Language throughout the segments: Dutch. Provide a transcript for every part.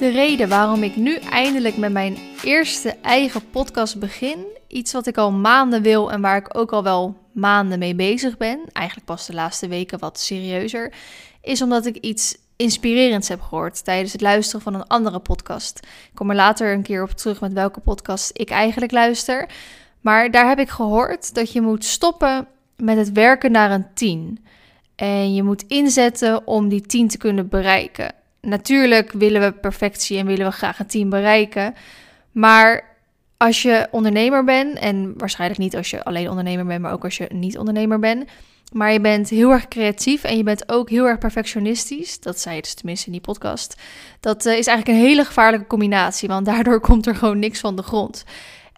De reden waarom ik nu eindelijk met mijn eerste eigen podcast begin, iets wat ik al maanden wil en waar ik ook al wel maanden mee bezig ben, eigenlijk pas de laatste weken wat serieuzer, is omdat ik iets inspirerends heb gehoord tijdens het luisteren van een andere podcast. Ik kom er later een keer op terug met welke podcast ik eigenlijk luister. Maar daar heb ik gehoord dat je moet stoppen met het werken naar een 10. En je moet inzetten om die 10 te kunnen bereiken. Natuurlijk willen we perfectie en willen we graag een 10 bereiken. Maar als je ondernemer bent, en waarschijnlijk niet als je alleen ondernemer bent, maar ook als je niet ondernemer bent. Maar je bent heel erg creatief en je bent ook heel erg perfectionistisch. Dat zei je dus tenminste in die podcast. Dat uh, is eigenlijk een hele gevaarlijke combinatie, want daardoor komt er gewoon niks van de grond.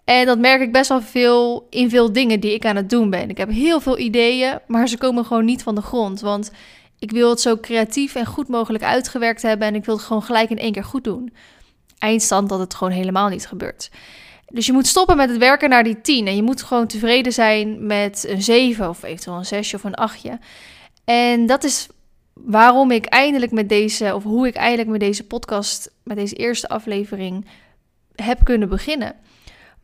En dat merk ik best wel veel in veel dingen die ik aan het doen ben. Ik heb heel veel ideeën, maar ze komen gewoon niet van de grond. Want ik wil het zo creatief en goed mogelijk uitgewerkt hebben en ik wil het gewoon gelijk in één keer goed doen. Eindstand dat het gewoon helemaal niet gebeurt. Dus je moet stoppen met het werken naar die 10. En je moet gewoon tevreden zijn met een 7 of eventueel een 6 of een 8. En dat is waarom ik eindelijk met deze, of hoe ik eindelijk met deze podcast, met deze eerste aflevering heb kunnen beginnen.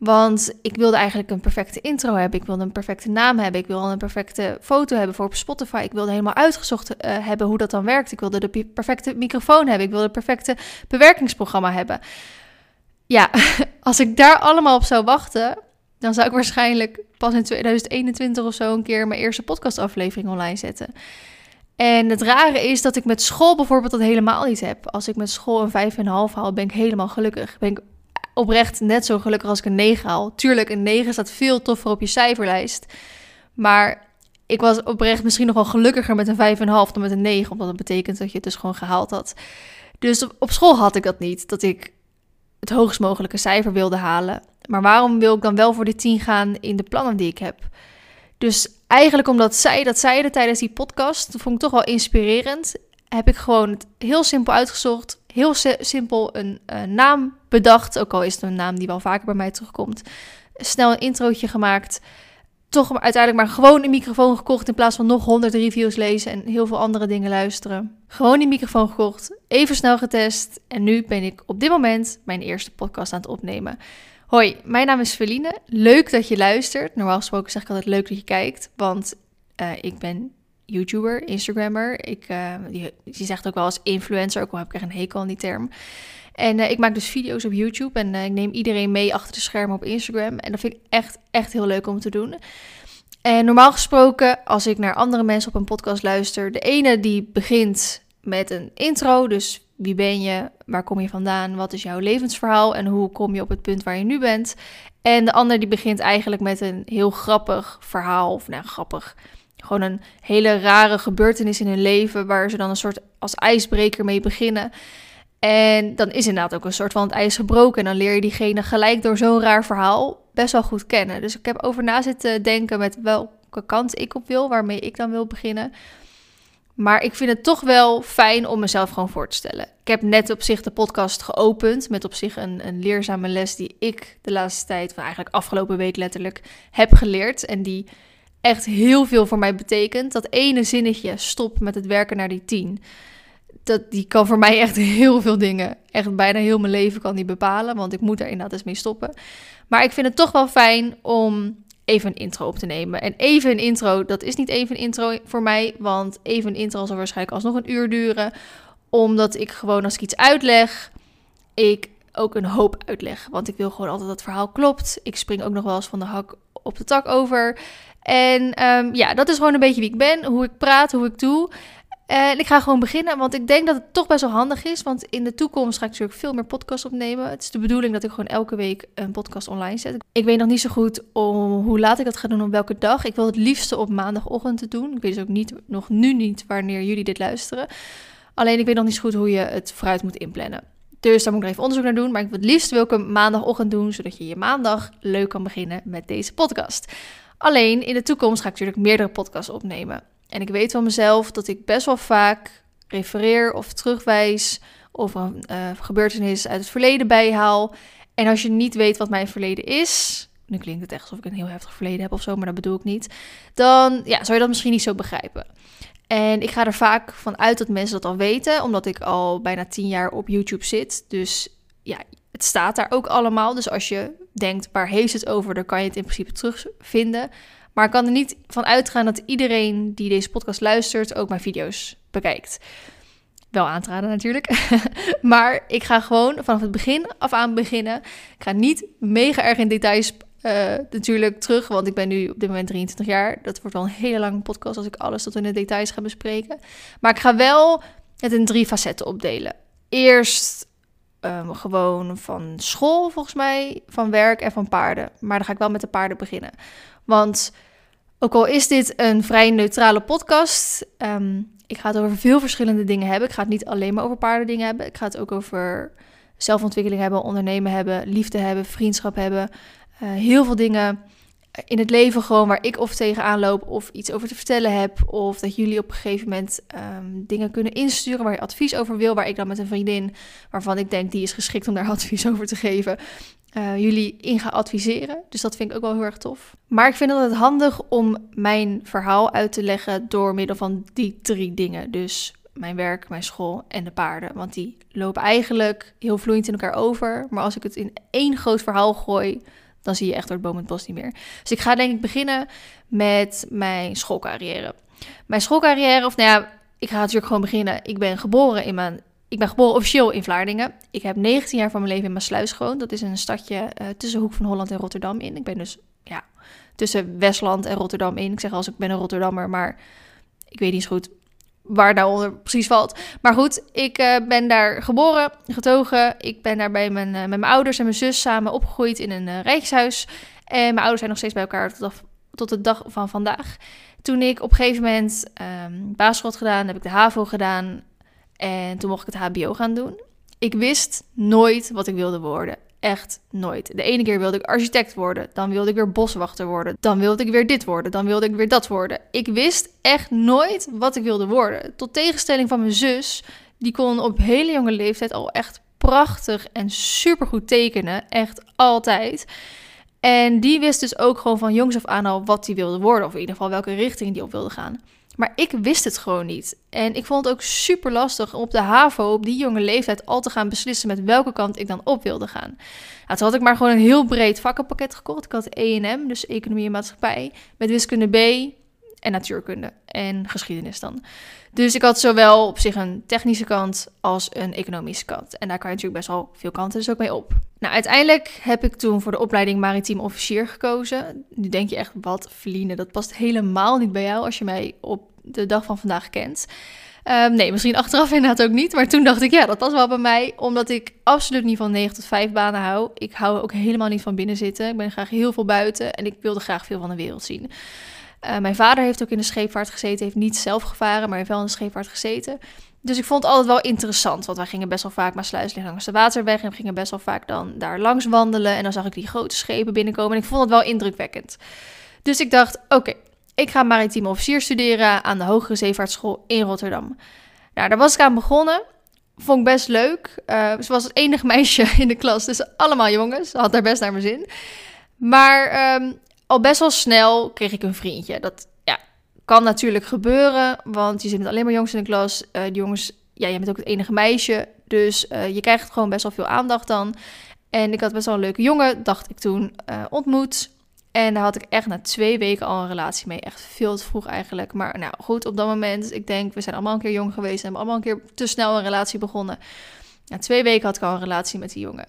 Want ik wilde eigenlijk een perfecte intro hebben. Ik wilde een perfecte naam hebben. Ik wilde een perfecte foto hebben voor op Spotify. Ik wilde helemaal uitgezocht uh, hebben hoe dat dan werkt. Ik wilde de perfecte microfoon hebben. Ik wilde het perfecte bewerkingsprogramma hebben. Ja, als ik daar allemaal op zou wachten, dan zou ik waarschijnlijk pas in 2021 of zo een keer mijn eerste podcastaflevering online zetten. En het rare is dat ik met school bijvoorbeeld dat helemaal niet heb. Als ik met school een 5,5 haal, ben ik helemaal gelukkig. Ben ik oprecht net zo gelukkig als ik een 9 haal. Tuurlijk, een 9 staat veel toffer op je cijferlijst. Maar ik was oprecht misschien nog wel gelukkiger met een 5,5 dan met een 9. Omdat dat betekent dat je het dus gewoon gehaald had. Dus op school had ik dat niet. Dat ik het hoogst mogelijke cijfer wilde halen. Maar waarom wil ik dan wel voor de 10 gaan in de plannen die ik heb? Dus eigenlijk omdat zij dat zeiden tijdens die podcast, vond ik toch wel inspirerend. Heb ik gewoon het heel simpel uitgezocht. Heel simpel een uh, naam bedacht. Ook al is het een naam die wel vaker bij mij terugkomt. Snel een introotje gemaakt toch uiteindelijk maar gewoon een microfoon gekocht in plaats van nog honderd reviews lezen en heel veel andere dingen luisteren. Gewoon die microfoon gekocht, even snel getest en nu ben ik op dit moment mijn eerste podcast aan het opnemen. Hoi, mijn naam is Feline. Leuk dat je luistert. Normaal gesproken zeg ik altijd leuk dat je kijkt, want uh, ik ben YouTuber, Instagrammer. Ik, uh, je, je zegt ook wel als influencer, ook al heb ik echt een hekel aan die term. En uh, ik maak dus video's op YouTube en uh, ik neem iedereen mee achter de schermen op Instagram. En dat vind ik echt, echt heel leuk om te doen. En normaal gesproken, als ik naar andere mensen op een podcast luister, de ene die begint met een intro, dus wie ben je, waar kom je vandaan, wat is jouw levensverhaal en hoe kom je op het punt waar je nu bent. En de ander die begint eigenlijk met een heel grappig verhaal, of nou grappig, gewoon een hele rare gebeurtenis in hun leven waar ze dan een soort als ijsbreker mee beginnen. En dan is inderdaad ook een soort van het ijs gebroken. En dan leer je diegene gelijk door zo'n raar verhaal best wel goed kennen. Dus ik heb over na zitten denken met welke kant ik op wil, waarmee ik dan wil beginnen. Maar ik vind het toch wel fijn om mezelf gewoon voor te stellen. Ik heb net op zich de podcast geopend met op zich een, een leerzame les die ik de laatste tijd, van eigenlijk afgelopen week letterlijk, heb geleerd. En die echt heel veel voor mij betekent. Dat ene zinnetje, stop met het werken naar die tien dat, die kan voor mij echt heel veel dingen. Echt bijna heel mijn leven kan die bepalen. Want ik moet er inderdaad eens mee stoppen. Maar ik vind het toch wel fijn om even een intro op te nemen. En even een intro, dat is niet even een intro voor mij. Want even een intro zal waarschijnlijk alsnog een uur duren. Omdat ik gewoon als ik iets uitleg, ik ook een hoop uitleg. Want ik wil gewoon altijd dat verhaal klopt. Ik spring ook nog wel eens van de hak op de tak over. En ehm, ja, dat is gewoon een beetje wie ik ben, hoe ik praat, hoe ik doe. En ik ga gewoon beginnen, want ik denk dat het toch best wel handig is. Want in de toekomst ga ik natuurlijk veel meer podcasts opnemen. Het is de bedoeling dat ik gewoon elke week een podcast online zet. Ik weet nog niet zo goed om hoe laat ik dat ga doen, op welke dag. Ik wil het liefste op maandagochtend te doen. Ik weet dus ook niet, nog nu niet wanneer jullie dit luisteren. Alleen ik weet nog niet zo goed hoe je het vooruit moet inplannen. Dus daar moet ik even onderzoek naar doen. Maar ik wil het liefst wil maandagochtend doen, zodat je je maandag leuk kan beginnen met deze podcast. Alleen in de toekomst ga ik natuurlijk meerdere podcasts opnemen. En ik weet van mezelf dat ik best wel vaak refereer of terugwijs of een uh, gebeurtenis uit het verleden bijhaal. En als je niet weet wat mijn verleden is, nu klinkt het echt alsof ik een heel heftig verleden heb of zo, maar dat bedoel ik niet. Dan ja, zou je dat misschien niet zo begrijpen. En ik ga er vaak van uit dat mensen dat al weten, omdat ik al bijna tien jaar op YouTube zit. Dus ja, het staat daar ook allemaal. Dus als je denkt, waar heeft het over, dan kan je het in principe terugvinden. Maar ik kan er niet van uitgaan dat iedereen die deze podcast luistert ook mijn video's bekijkt. Wel aan te raden natuurlijk. maar ik ga gewoon vanaf het begin af aan beginnen. Ik ga niet mega erg in details uh, natuurlijk terug, want ik ben nu op dit moment 23 jaar. Dat wordt wel een hele lange podcast als ik alles tot in de details ga bespreken. Maar ik ga wel het in drie facetten opdelen. Eerst um, gewoon van school, volgens mij, van werk en van paarden. Maar dan ga ik wel met de paarden beginnen. Want ook al is dit een vrij neutrale podcast, um, ik ga het over veel verschillende dingen hebben. Ik ga het niet alleen maar over paarden dingen hebben. Ik ga het ook over zelfontwikkeling hebben, ondernemen hebben, liefde hebben, vriendschap hebben. Uh, heel veel dingen in het leven gewoon waar ik of tegenaan loop of iets over te vertellen heb. Of dat jullie op een gegeven moment um, dingen kunnen insturen waar je advies over wil. Waar ik dan met een vriendin, waarvan ik denk die is geschikt om daar advies over te geven, uh, jullie in ga adviseren. Dus dat vind ik ook wel heel erg tof. Maar ik vind het handig om mijn verhaal uit te leggen door middel van die drie dingen. Dus mijn werk, mijn school en de paarden. Want die lopen eigenlijk heel vloeiend in elkaar over. Maar als ik het in één groot verhaal gooi, dan zie je echt door het boom het bos niet meer. Dus ik ga denk ik beginnen met mijn schoolcarrière. Mijn schoolcarrière, of nou ja, ik ga natuurlijk gewoon beginnen. Ik ben geboren in mijn ik ben geboren officieel in Vlaardingen. Ik heb 19 jaar van mijn leven in Maasluis gewoond. Dat is een stadje uh, tussen Hoek van Holland en Rotterdam in. Ik ben dus ja, tussen Westland en Rotterdam in. Ik zeg als ik ben een Rotterdammer, maar ik weet niet zo goed waar daaronder precies valt. Maar goed, ik uh, ben daar geboren, getogen. Ik ben daar bij mijn, uh, met mijn ouders en mijn zus samen opgegroeid in een uh, rijkshuis. En mijn ouders zijn nog steeds bij elkaar tot, tot de dag van vandaag. Toen ik op een gegeven moment um, basisschool gedaan, heb ik de HAVO gedaan. En toen mocht ik het HBO gaan doen. Ik wist nooit wat ik wilde worden. Echt nooit. De ene keer wilde ik architect worden, dan wilde ik weer boswachter worden, dan wilde ik weer dit worden, dan wilde ik weer dat worden. Ik wist echt nooit wat ik wilde worden. Tot tegenstelling van mijn zus, die kon op hele jonge leeftijd al echt prachtig en supergoed tekenen. Echt altijd. En die wist dus ook gewoon van jongs af aan al wat hij wilde worden, of in ieder geval welke richting die op wilde gaan. Maar ik wist het gewoon niet. En ik vond het ook super lastig om op de HAVO op die jonge leeftijd al te gaan beslissen met welke kant ik dan op wilde gaan. Nou, toen had ik maar gewoon een heel breed vakkenpakket gekocht. Ik had E&M, dus Economie en Maatschappij, met wiskunde B en natuurkunde en geschiedenis dan. Dus ik had zowel op zich een technische kant als een economische kant. En daar kan je natuurlijk best wel veel kanten dus ook mee op. Nou, uiteindelijk heb ik toen voor de opleiding maritiem officier gekozen. Nu denk je echt, wat Feline, dat past helemaal niet bij jou als je mij op de dag van vandaag kent. Um, nee, misschien achteraf inderdaad ook niet. Maar toen dacht ik, ja, dat past wel bij mij. Omdat ik absoluut niet van 9 tot 5 banen hou. Ik hou ook helemaal niet van binnen zitten. Ik ben graag heel veel buiten en ik wilde graag veel van de wereld zien. Uh, mijn vader heeft ook in de scheepvaart gezeten. Heeft niet zelf gevaren, maar heeft wel in de scheepvaart gezeten. Dus ik vond het altijd wel interessant. Want wij gingen best wel vaak maar sluislig langs de waterweg. En we gingen best wel vaak dan daar langs wandelen. En dan zag ik die grote schepen binnenkomen. En ik vond het wel indrukwekkend. Dus ik dacht, oké, ik ga maritiem officier studeren aan de Hogere Zeevaartschool in Rotterdam. Nou, daar was ik aan begonnen. Vond ik best leuk. Uh, ze was het enige meisje in de klas, dus allemaal jongens. Had daar best naar mijn zin. Maar um, al best wel snel kreeg ik een vriendje. Dat ja, kan natuurlijk gebeuren, want je zit met alleen maar jongens in de klas. Uh, die jongens, ja, je bent ook het enige meisje. Dus uh, je krijgt gewoon best wel veel aandacht dan. En ik had best wel een leuke jongen, dacht ik toen, ontmoet. En daar had ik echt na twee weken al een relatie mee. Echt veel te vroeg eigenlijk. Maar nou goed, op dat moment, ik denk, we zijn allemaal een keer jong geweest. En hebben allemaal een keer te snel een relatie begonnen. Na twee weken had ik al een relatie met die jongen.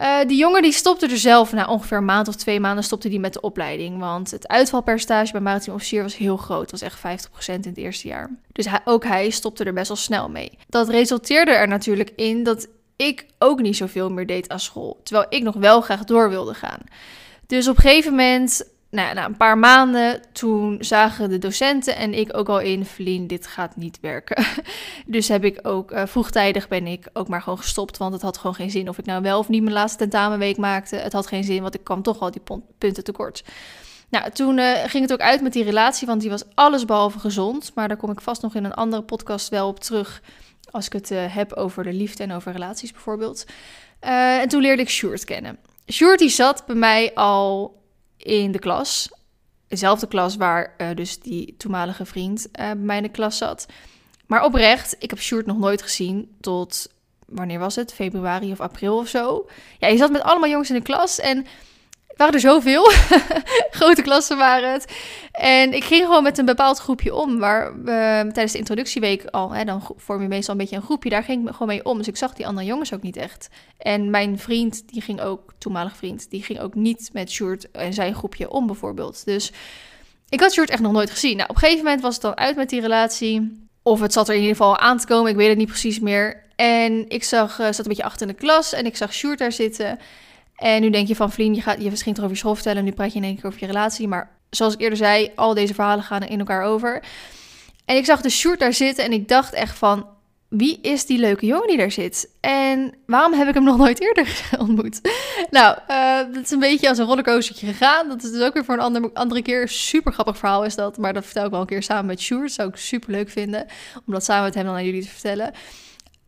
Uh, die jongen die stopte er zelf, na ongeveer een maand of twee maanden, stopte die met de opleiding. Want het uitvalpercentage bij maritiem officier was heel groot. Het was echt 50% in het eerste jaar. Dus ook hij stopte er best wel snel mee. Dat resulteerde er natuurlijk in dat ik ook niet zoveel meer deed aan school. Terwijl ik nog wel graag door wilde gaan. Dus op een gegeven moment, nou, na een paar maanden, toen zagen de docenten en ik ook al in, Feline, dit gaat niet werken. dus heb ik ook uh, vroegtijdig ben ik ook maar gewoon gestopt, want het had gewoon geen zin of ik nou wel of niet mijn laatste tentamenweek maakte. Het had geen zin, want ik kwam toch al die punten tekort. Nou, toen uh, ging het ook uit met die relatie, want die was allesbehalve gezond. Maar daar kom ik vast nog in een andere podcast wel op terug. Als ik het uh, heb over de liefde en over relaties bijvoorbeeld. En toen leerde ik Sjoerd kennen. Sjoerd die zat bij mij al in de klas. Dezelfde klas waar uh, dus die toenmalige vriend uh, bij mij in de klas zat. Maar oprecht, ik heb Sjoerd nog nooit gezien tot, wanneer was het? Februari of april of zo. Ja, je zat met allemaal jongens in de klas en waren er zoveel. Grote klassen waren het. En ik ging gewoon met een bepaald groepje om. Waar we tijdens de introductieweek al, hè, dan vorm je meestal een beetje een groepje. Daar ging ik gewoon mee om. Dus ik zag die andere jongens ook niet echt. En mijn vriend, die ging ook, toenmalig vriend, die ging ook niet met Sjoerd en zijn groepje om bijvoorbeeld. Dus ik had Sjoerd echt nog nooit gezien. Nou, op een gegeven moment was het dan uit met die relatie. Of het zat er in ieder geval aan te komen. Ik weet het niet precies meer. En ik zag, uh, zat een beetje achter in de klas en ik zag Sjoerd daar zitten. En nu denk je van, Vlien, je, gaat, je misschien toch over je school vertellen. Nu praat je in één keer over je relatie. Maar zoals ik eerder zei, al deze verhalen gaan in elkaar over. En ik zag de Sjoerd daar zitten en ik dacht echt van... Wie is die leuke jongen die daar zit? En waarom heb ik hem nog nooit eerder ontmoet? nou, uh, dat is een beetje als een rollercoastertje gegaan. Dat is dus ook weer voor een andere, andere keer. Super grappig verhaal is dat. Maar dat vertel ik wel een keer samen met Sjoerd. Zou ik super leuk vinden. Om dat samen met hem dan aan jullie te vertellen.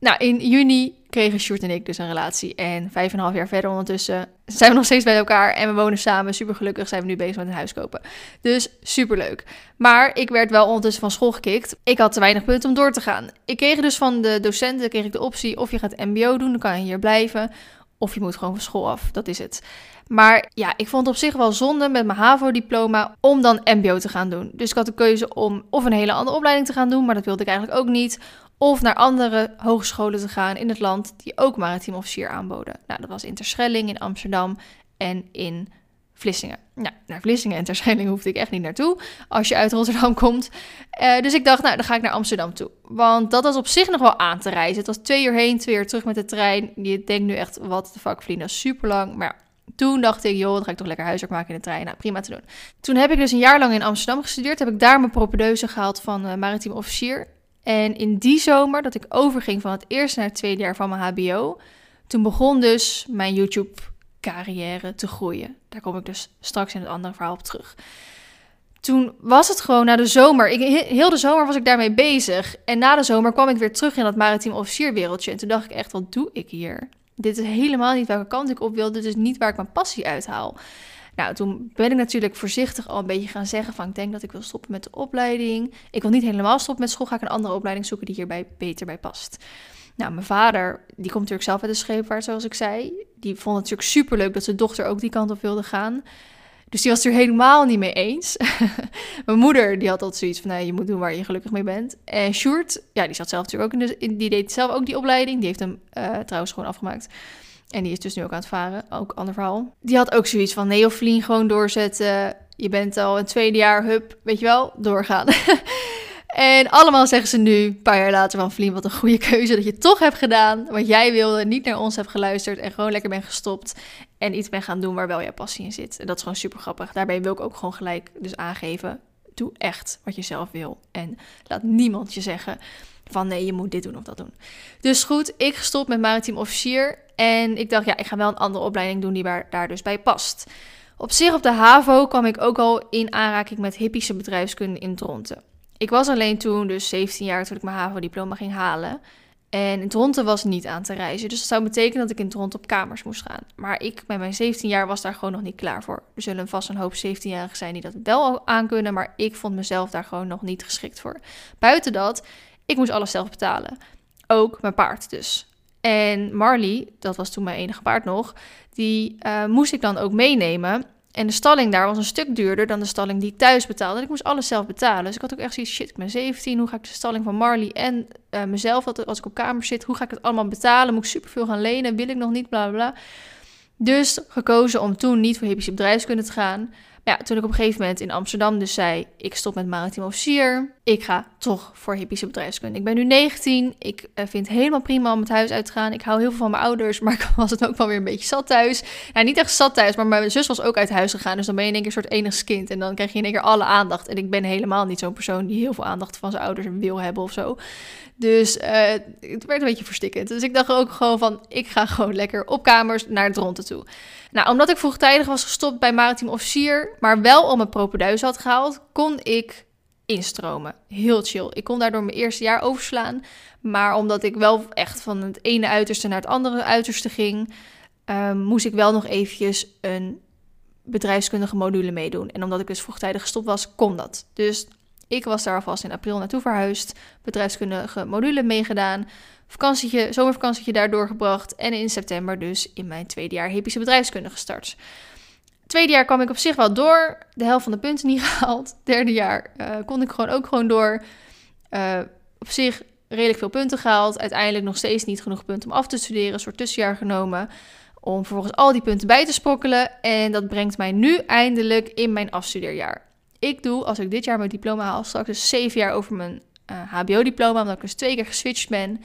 Nou, in juni kregen Sjoerd en ik dus een relatie. En vijf en een half jaar verder ondertussen zijn we nog steeds bij elkaar. En we wonen samen. Super gelukkig zijn we nu bezig met een huis kopen. Dus super leuk. Maar ik werd wel ondertussen van school gekikt. Ik had te weinig punten om door te gaan. Ik kreeg dus van de docenten kreeg ik de optie of je gaat mbo doen, dan kan je hier blijven. Of je moet gewoon van school af. Dat is het. Maar ja, ik vond het op zich wel zonde met mijn HAVO-diploma om dan MBO te gaan doen. Dus ik had de keuze om of een hele andere opleiding te gaan doen, maar dat wilde ik eigenlijk ook niet. Of naar andere hogescholen te gaan in het land die ook maritiem officier aanboden. Nou, dat was in Terschelling, in Amsterdam en in Vlissingen. Nou, naar Vlissingen en Terschelling hoefde ik echt niet naartoe als je uit Rotterdam komt. Uh, dus ik dacht, nou, dan ga ik naar Amsterdam toe. Want dat was op zich nog wel aan te reizen. Het was twee uur heen, twee uur terug met de trein. Je denkt nu echt, wat de fuck, Vlien, dat super lang. Maar toen dacht ik, joh, dan ga ik toch lekker huiswerk maken in de trein. Nou, prima te doen. Toen heb ik dus een jaar lang in Amsterdam gestudeerd. Heb ik daar mijn propedeuse gehaald van uh, maritiem officier. En in die zomer, dat ik overging van het eerste naar het tweede jaar van mijn HBO, toen begon dus mijn YouTube-carrière te groeien. Daar kom ik dus straks in het andere verhaal op terug. Toen was het gewoon na de zomer. Ik, heel de zomer was ik daarmee bezig. En na de zomer kwam ik weer terug in dat maritiem officierwereldje. En toen dacht ik echt, wat doe ik hier? Dit is helemaal niet welke kant ik op wil. Dit is niet waar ik mijn passie uithaal. Nou, toen ben ik natuurlijk voorzichtig al een beetje gaan zeggen van ik denk dat ik wil stoppen met de opleiding. Ik wil niet helemaal stoppen met school, ga ik een andere opleiding zoeken die hierbij beter bij past. Nou, mijn vader, die komt natuurlijk zelf uit de scheepvaart, zoals ik zei. Die vond het natuurlijk superleuk dat zijn dochter ook die kant op wilde gaan. Dus die was het er helemaal niet mee eens. mijn moeder, die had altijd zoiets van, nee, je moet doen waar je gelukkig mee bent. En Sjoerd, ja, die zat zelf natuurlijk ook in de, die deed zelf ook die opleiding. Die heeft hem uh, trouwens gewoon afgemaakt. En die is dus nu ook aan het varen, ook ander verhaal. Die had ook zoiets van, nee, of Vlien gewoon doorzetten. Je bent al een tweede jaar, hup, weet je wel, doorgaan. en allemaal zeggen ze nu, een paar jaar later van Vlien, wat een goede keuze dat je toch hebt gedaan. Wat jij wilde, niet naar ons hebt geluisterd en gewoon lekker bent gestopt. En iets bent gaan doen waar wel jouw passie in zit. En dat is gewoon super grappig. Daarbij wil ik ook gewoon gelijk dus aangeven, doe echt wat je zelf wil. En laat niemand je zeggen van nee, je moet dit doen of dat doen. Dus goed, ik gestopt met maritiem officier. En ik dacht, ja, ik ga wel een andere opleiding doen die daar dus bij past. Op zich op de HAVO kwam ik ook al in aanraking met hippische bedrijfskunde in Dronten. Ik was alleen toen, dus 17 jaar, toen ik mijn HAVO-diploma ging halen. En in Toronto was niet aan te reizen. Dus dat zou betekenen dat ik in Toronto op kamers moest gaan. Maar ik, met mijn 17 jaar, was daar gewoon nog niet klaar voor. Er zullen vast een hoop 17-jarigen zijn die dat wel aan kunnen. Maar ik vond mezelf daar gewoon nog niet geschikt voor. Buiten dat, ik moest alles zelf betalen. Ook mijn paard dus. En Marley, dat was toen mijn enige paard nog, die uh, moest ik dan ook meenemen. En de stalling daar was een stuk duurder dan de stalling die ik thuis betaalde. En ik moest alles zelf betalen. Dus ik had ook echt zoiets, shit, ik ben 17. Hoe ga ik de stalling van Marley en uh, mezelf, als ik op kamer zit, hoe ga ik het allemaal betalen? Moet ik superveel gaan lenen? Wil ik nog niet? Bla bla. Dus gekozen om toen niet voor hippische bedrijfskunde te gaan, ja, toen ik op een gegeven moment in Amsterdam dus zei: ik stop met maritiem officier. Ik ga toch voor hippische bedrijfskunde. Ik ben nu 19. Ik uh, vind het helemaal prima om het huis uit te gaan. Ik hou heel veel van mijn ouders, maar ik was het ook wel weer een beetje zat thuis. Nou, niet echt zat thuis, maar mijn zus was ook uit huis gegaan. Dus dan ben je in één keer een soort enigskind. En dan krijg je in één keer alle aandacht. En ik ben helemaal niet zo'n persoon die heel veel aandacht van zijn ouders wil hebben of zo. Dus uh, het werd een beetje verstikkend. Dus ik dacht ook gewoon van: ik ga gewoon lekker op kamers naar Dronten toe. Nou, omdat ik vroegtijdig was gestopt bij maritiem officier, maar wel om mijn propedeus had gehaald, kon ik instromen. Heel chill. Ik kon daardoor mijn eerste jaar overslaan. Maar omdat ik wel echt van het ene uiterste naar het andere uiterste ging, ehm, moest ik wel nog eventjes een bedrijfskundige module meedoen. En omdat ik dus vroegtijdig gestopt was, kon dat. Dus ik was daar alvast in april naartoe verhuisd, bedrijfskundige module meegedaan, vakantietje, zomervakantietje daar doorgebracht en in september dus in mijn tweede jaar hippische bedrijfskunde gestart. Tweede jaar kwam ik op zich wel door, de helft van de punten niet gehaald. Derde jaar uh, kon ik gewoon ook gewoon door. Uh, op zich redelijk veel punten gehaald. Uiteindelijk nog steeds niet genoeg punten om af te studeren. Een soort tussenjaar genomen. Om vervolgens al die punten bij te sprokkelen. En dat brengt mij nu eindelijk in mijn afstudeerjaar. Ik doe, als ik dit jaar mijn diploma haal, straks dus zeven jaar over mijn eh, HBO-diploma. Omdat ik dus twee keer geswitcht ben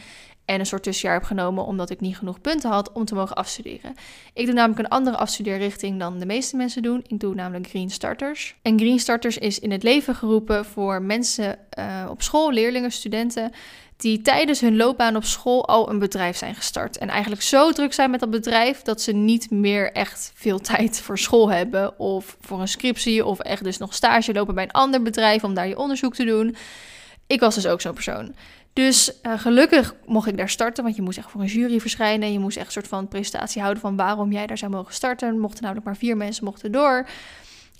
en een soort tussenjaar heb genomen omdat ik niet genoeg punten had om te mogen afstuderen. Ik doe namelijk een andere afstudeerrichting dan de meeste mensen doen. Ik doe namelijk Green Starters. En Green Starters is in het leven geroepen voor mensen uh, op school, leerlingen, studenten, die tijdens hun loopbaan op school al een bedrijf zijn gestart. En eigenlijk zo druk zijn met dat bedrijf dat ze niet meer echt veel tijd voor school hebben. Of voor een scriptie, of echt dus nog stage lopen bij een ander bedrijf om daar je onderzoek te doen. Ik was dus ook zo'n persoon. Dus uh, gelukkig mocht ik daar starten, want je moest echt voor een jury verschijnen. Je moest echt een soort van presentatie houden van waarom jij daar zou mogen starten. Mochten namelijk maar vier mensen mochten door.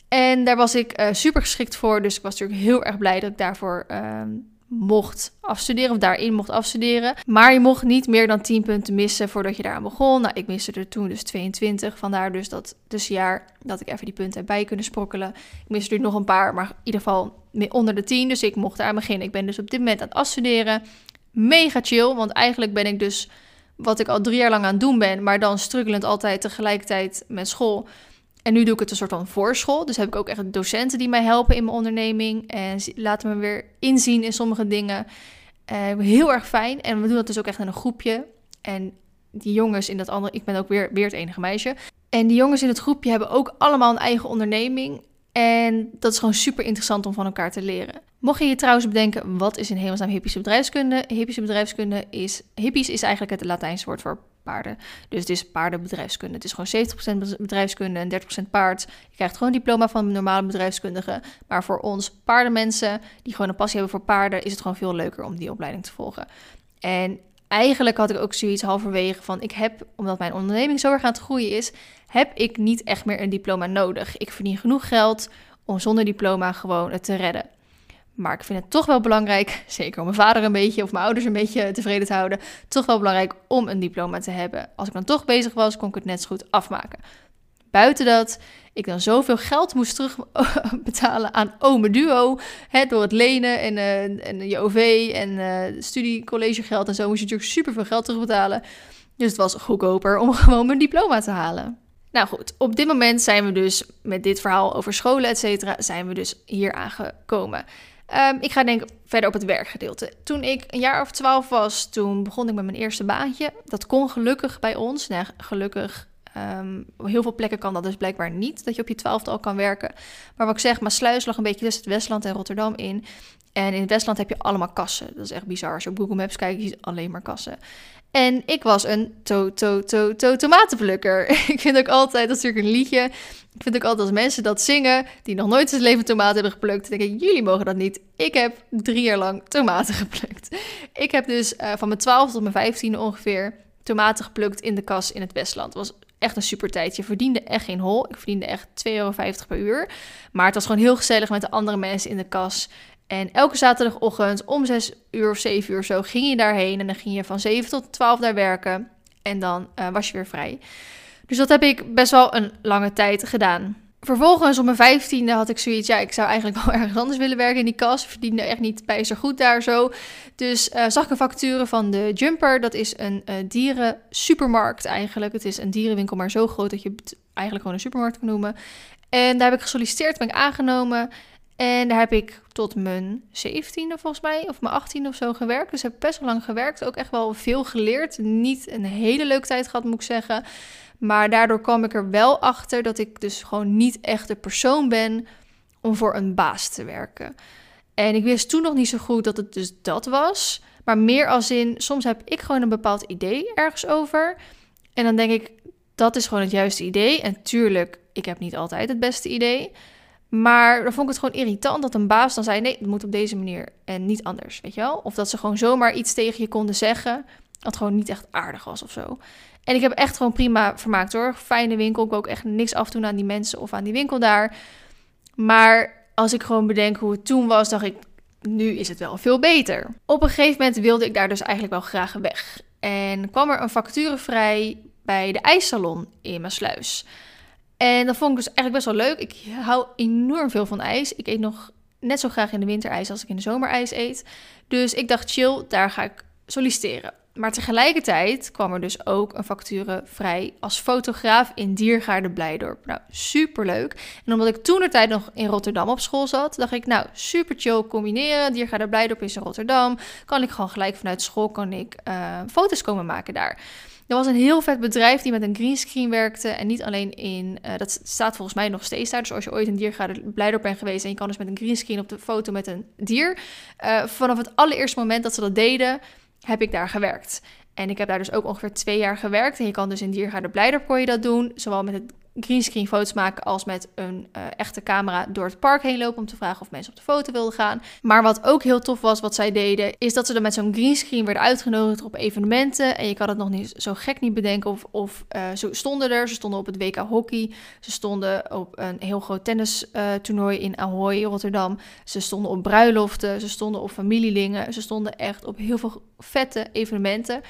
En daar was ik uh, super geschikt voor. Dus ik was natuurlijk heel erg blij dat ik daarvoor uh, mocht afstuderen of daarin mocht afstuderen. Maar je mocht niet meer dan 10 punten missen voordat je daaraan begon. Nou, ik miste er toen dus 22. Vandaar dus dat tussenjaar dat ik even die punten erbij kunnen sprokkelen. Ik miste er nog een paar, maar in ieder geval onder de 10. Dus ik mocht daar beginnen. Ik ben dus op dit moment aan het afstuderen. Mega chill, want eigenlijk ben ik dus wat ik al drie jaar lang aan het doen ben, maar dan struggelend altijd tegelijkertijd met school. En nu doe ik het een soort van voorschool. Dus heb ik ook echt docenten die mij helpen in mijn onderneming. En laten me weer inzien in sommige dingen. Uh, heel erg fijn. En we doen dat dus ook echt in een groepje. En die jongens in dat andere... Ik ben ook weer, weer het enige meisje. En die jongens in het groepje hebben ook allemaal een eigen onderneming. En dat is gewoon super interessant om van elkaar te leren. Mocht je je trouwens bedenken, wat is in hemelsnaam hippische bedrijfskunde? Hippische bedrijfskunde is... Hippies is eigenlijk het Latijnse woord voor paarden. Dus het is paardenbedrijfskunde. Het is gewoon 70% bedrijfskunde en 30% paard. Je krijgt gewoon een diploma van een normale bedrijfskundige. Maar voor ons paardenmensen die gewoon een passie hebben voor paarden... is het gewoon veel leuker om die opleiding te volgen. En eigenlijk had ik ook zoiets halverwege van... ik heb, omdat mijn onderneming zo erg aan het groeien is... heb ik niet echt meer een diploma nodig. Ik verdien genoeg geld om zonder diploma gewoon het te redden. Maar ik vind het toch wel belangrijk, zeker om mijn vader een beetje of mijn ouders een beetje tevreden te houden, toch wel belangrijk om een diploma te hebben. Als ik dan toch bezig was, kon ik het net zo goed afmaken. Buiten dat ik dan zoveel geld moest terugbetalen aan Ome Duo. Hè, door het lenen en, uh, en je OV en uh, studiecollegegeld en zo moest je natuurlijk superveel geld terugbetalen. Dus het was goedkoper om gewoon mijn diploma te halen. Nou goed, op dit moment zijn we dus met dit verhaal over scholen, et cetera, zijn we dus hier aangekomen. Um, ik ga denk verder op het werkgedeelte. Toen ik een jaar of twaalf was, toen begon ik met mijn eerste baantje. Dat kon gelukkig bij ons. Nou, gelukkig, um, heel veel plekken kan dat dus blijkbaar niet, dat je op je twaalfde al kan werken. Maar wat ik zeg, Maasluis lag een beetje tussen het Westland en Rotterdam in. En in het Westland heb je allemaal kassen. Dat is echt bizar. Als je op Google Maps kijkt, je alleen maar kassen. En ik was een to to to to tomatenplukker. ik vind ook altijd, dat is natuurlijk een liedje. Ik vind ook altijd als mensen dat zingen, die nog nooit in leven tomaten hebben geplukt, denk ik, jullie mogen dat niet. Ik heb drie jaar lang tomaten geplukt. Ik heb dus uh, van mijn 12 tot mijn 15 ongeveer tomaten geplukt in de kas in het Westland. Was echt een super tijd. Je verdiende echt geen hol. Ik verdiende echt 2,50 euro per uur. Maar het was gewoon heel gezellig met de andere mensen in de kas. En elke zaterdagochtend om 6 uur of 7 uur zo ging je daarheen. En dan ging je van 7 tot 12 daar werken. En dan uh, was je weer vrij. Dus dat heb ik best wel een lange tijd gedaan. Vervolgens op mijn vijftiende had ik zoiets, ja, ik zou eigenlijk wel ergens anders willen werken in die kas. Verdiende echt niet bij zo goed daar zo. Dus uh, zag ik een vacature van de Jumper. Dat is een uh, dieren supermarkt eigenlijk. Het is een dierenwinkel, maar zo groot dat je het eigenlijk gewoon een supermarkt kan noemen. En daar heb ik gesolliciteerd, ben ik aangenomen. En daar heb ik tot mijn 17e volgens mij, of mijn 18e of zo gewerkt. Dus heb best wel lang gewerkt. Ook echt wel veel geleerd. Niet een hele leuke tijd gehad, moet ik zeggen. Maar daardoor kwam ik er wel achter dat ik dus gewoon niet echt de persoon ben om voor een baas te werken. En ik wist toen nog niet zo goed dat het dus dat was. Maar meer als in, soms heb ik gewoon een bepaald idee ergens over. En dan denk ik, dat is gewoon het juiste idee. En tuurlijk, ik heb niet altijd het beste idee. Maar dan vond ik het gewoon irritant dat een baas dan zei: nee, het moet op deze manier en niet anders, weet je wel? Of dat ze gewoon zomaar iets tegen je konden zeggen Wat gewoon niet echt aardig was of zo. En ik heb echt gewoon prima vermaakt hoor. Fijne winkel. Ik wil ook echt niks afdoen aan die mensen of aan die winkel daar. Maar als ik gewoon bedenk hoe het toen was, dacht ik, nu is het wel veel beter. Op een gegeven moment wilde ik daar dus eigenlijk wel graag weg. En kwam er een vacature vrij bij de ijssalon in Maasluis. En dat vond ik dus eigenlijk best wel leuk. Ik hou enorm veel van ijs. Ik eet nog net zo graag in de winter ijs als ik in de zomer ijs eet. Dus ik dacht, chill, daar ga ik solliciteren. Maar tegelijkertijd kwam er dus ook een vacature vrij als fotograaf in Diergaarde Blijdorp. Nou, superleuk. En omdat ik toen de tijd nog in Rotterdam op school zat, dacht ik, nou, super chill combineren. Diergaarde Blijdorp is in Rotterdam. Kan ik gewoon gelijk vanuit school kan ik, uh, foto's komen maken daar. Er was een heel vet bedrijf die met een greenscreen werkte. En niet alleen in, uh, dat staat volgens mij nog steeds daar. Dus als je ooit een diergaarde Blijdorp bent geweest en je kan dus met een greenscreen op de foto met een dier. Uh, vanaf het allereerste moment dat ze dat deden, heb ik daar gewerkt. En ik heb daar dus ook ongeveer twee jaar gewerkt. En je kan dus in Diergaarde Blijdorp kon je dat doen. Zowel met het greenscreen foto's maken als met een uh, echte camera door het park heen lopen om te vragen of mensen op de foto wilden gaan. Maar wat ook heel tof was, wat zij deden, is dat ze er met zo'n greenscreen werden uitgenodigd op evenementen. En je kan het nog niet zo gek niet bedenken of, of uh, ze stonden er. Ze stonden op het WK hockey. Ze stonden op een heel groot tennistoernooi uh, in Ahoy, Rotterdam. Ze stonden op bruiloften. Ze stonden op familielingen. Ze stonden echt op heel veel vette evenementen.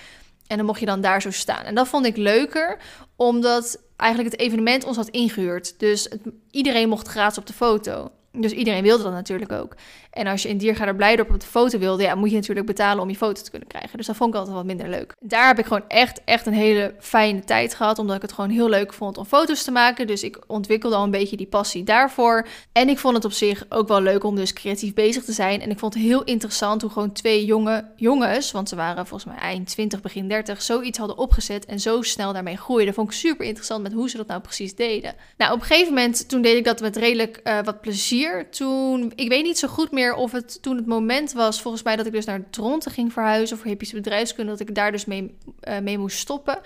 En dan mocht je dan daar zo staan. En dat vond ik leuker, omdat eigenlijk het evenement ons had ingehuurd. Dus iedereen mocht gratis op de foto. Dus iedereen wilde dat natuurlijk ook. En als je in Diergaarde Blijdorp op de foto wilde, ja, moet je natuurlijk betalen om je foto te kunnen krijgen. Dus dat vond ik altijd wat minder leuk. Daar heb ik gewoon echt, echt een hele fijne tijd gehad, omdat ik het gewoon heel leuk vond om foto's te maken. Dus ik ontwikkelde al een beetje die passie daarvoor. En ik vond het op zich ook wel leuk om dus creatief bezig te zijn. En ik vond het heel interessant hoe gewoon twee jonge jongens, want ze waren volgens mij eind 20, begin 30, zoiets hadden opgezet en zo snel daarmee groeiden. Dat vond ik super interessant met hoe ze dat nou precies deden. Nou, op een gegeven moment, toen deed ik dat met redelijk uh, wat plezier. Toen, ik weet niet zo goed meer of het toen het moment was, volgens mij, dat ik dus naar Dronten ging verhuizen voor Hippische bedrijfskunde, dat ik daar dus mee, uh, mee moest stoppen.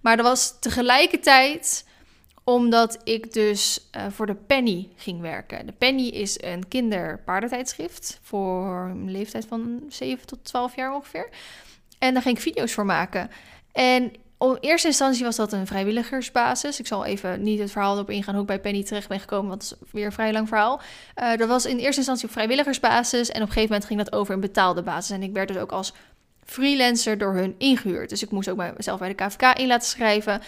Maar dat was tegelijkertijd omdat ik dus uh, voor de Penny ging werken. De Penny is een kinderpaardentijdschrift voor een leeftijd van 7 tot 12 jaar ongeveer. En daar ging ik video's voor maken. En in eerste instantie was dat een vrijwilligersbasis. Ik zal even niet het verhaal erop ingaan hoe ik bij Penny terecht ben gekomen, want het is weer een vrij lang verhaal. Uh, dat was in eerste instantie op vrijwilligersbasis en op een gegeven moment ging dat over een betaalde basis. En ik werd dus ook als freelancer door hun ingehuurd. Dus ik moest ook mezelf bij de KVK in laten schrijven.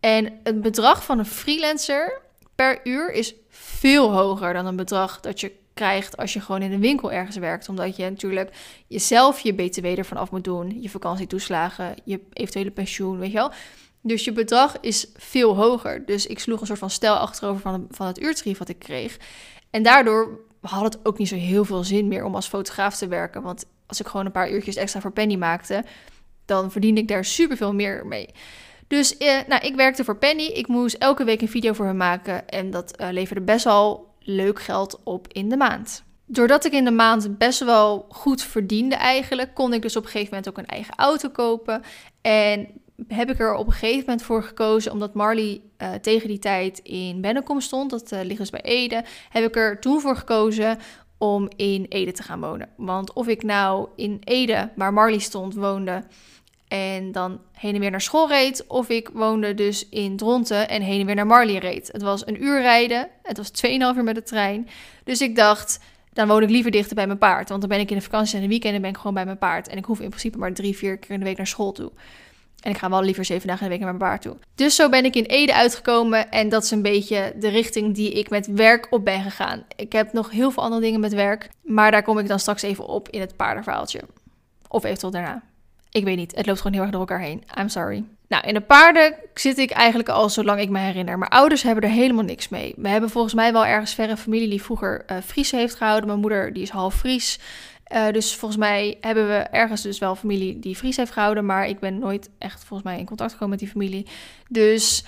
En het bedrag van een freelancer per uur is veel hoger dan een bedrag dat je krijgt als je gewoon in een winkel ergens werkt. Omdat je natuurlijk jezelf je BTW ervan af moet doen, je vakantietoeslagen, je eventuele pensioen, weet je wel. Dus je bedrag is veel hoger. Dus ik sloeg een soort van stel achterover van, van het uurtarief wat ik kreeg. En daardoor had het ook niet zo heel veel zin meer om als fotograaf te werken. Want als ik gewoon een paar uurtjes extra voor Penny maakte, dan verdiende ik daar superveel meer mee. Dus eh, nou, ik werkte voor Penny. Ik moest elke week een video voor hem maken. En dat uh, leverde best wel leuk geld op in de maand. Doordat ik in de maand best wel goed verdiende eigenlijk, kon ik dus op een gegeven moment ook een eigen auto kopen. En heb ik er op een gegeven moment voor gekozen, omdat Marley uh, tegen die tijd in Bennekom stond, dat uh, ligt dus bij Ede, heb ik er toen voor gekozen om in Ede te gaan wonen. Want of ik nou in Ede, waar Marley stond, woonde en dan heen en weer naar school reed. Of ik woonde dus in Dronten en heen en weer naar Marley reed. Het was een uur rijden. Het was 2,5 uur met de trein. Dus ik dacht, dan woon ik liever dichter bij mijn paard. Want dan ben ik in de vakantie en de weekenden ben ik gewoon bij mijn paard. En ik hoef in principe maar drie, vier keer in de week naar school toe. En ik ga wel liever zeven dagen in de week naar mijn paard toe. Dus zo ben ik in Ede uitgekomen. En dat is een beetje de richting die ik met werk op ben gegaan. Ik heb nog heel veel andere dingen met werk. Maar daar kom ik dan straks even op in het paardenverhaaltje. Of eventueel daarna. Ik weet niet. Het loopt gewoon heel erg door elkaar heen. I'm sorry. Nou, in de paarden zit ik eigenlijk al zolang ik me herinner. Mijn ouders hebben er helemaal niks mee. We hebben volgens mij wel ergens verre familie die vroeger uh, Friese heeft gehouden. Mijn moeder die is half Fries. Uh, dus volgens mij hebben we ergens dus wel familie die Fries heeft gehouden. Maar ik ben nooit echt volgens mij in contact gekomen met die familie. Dus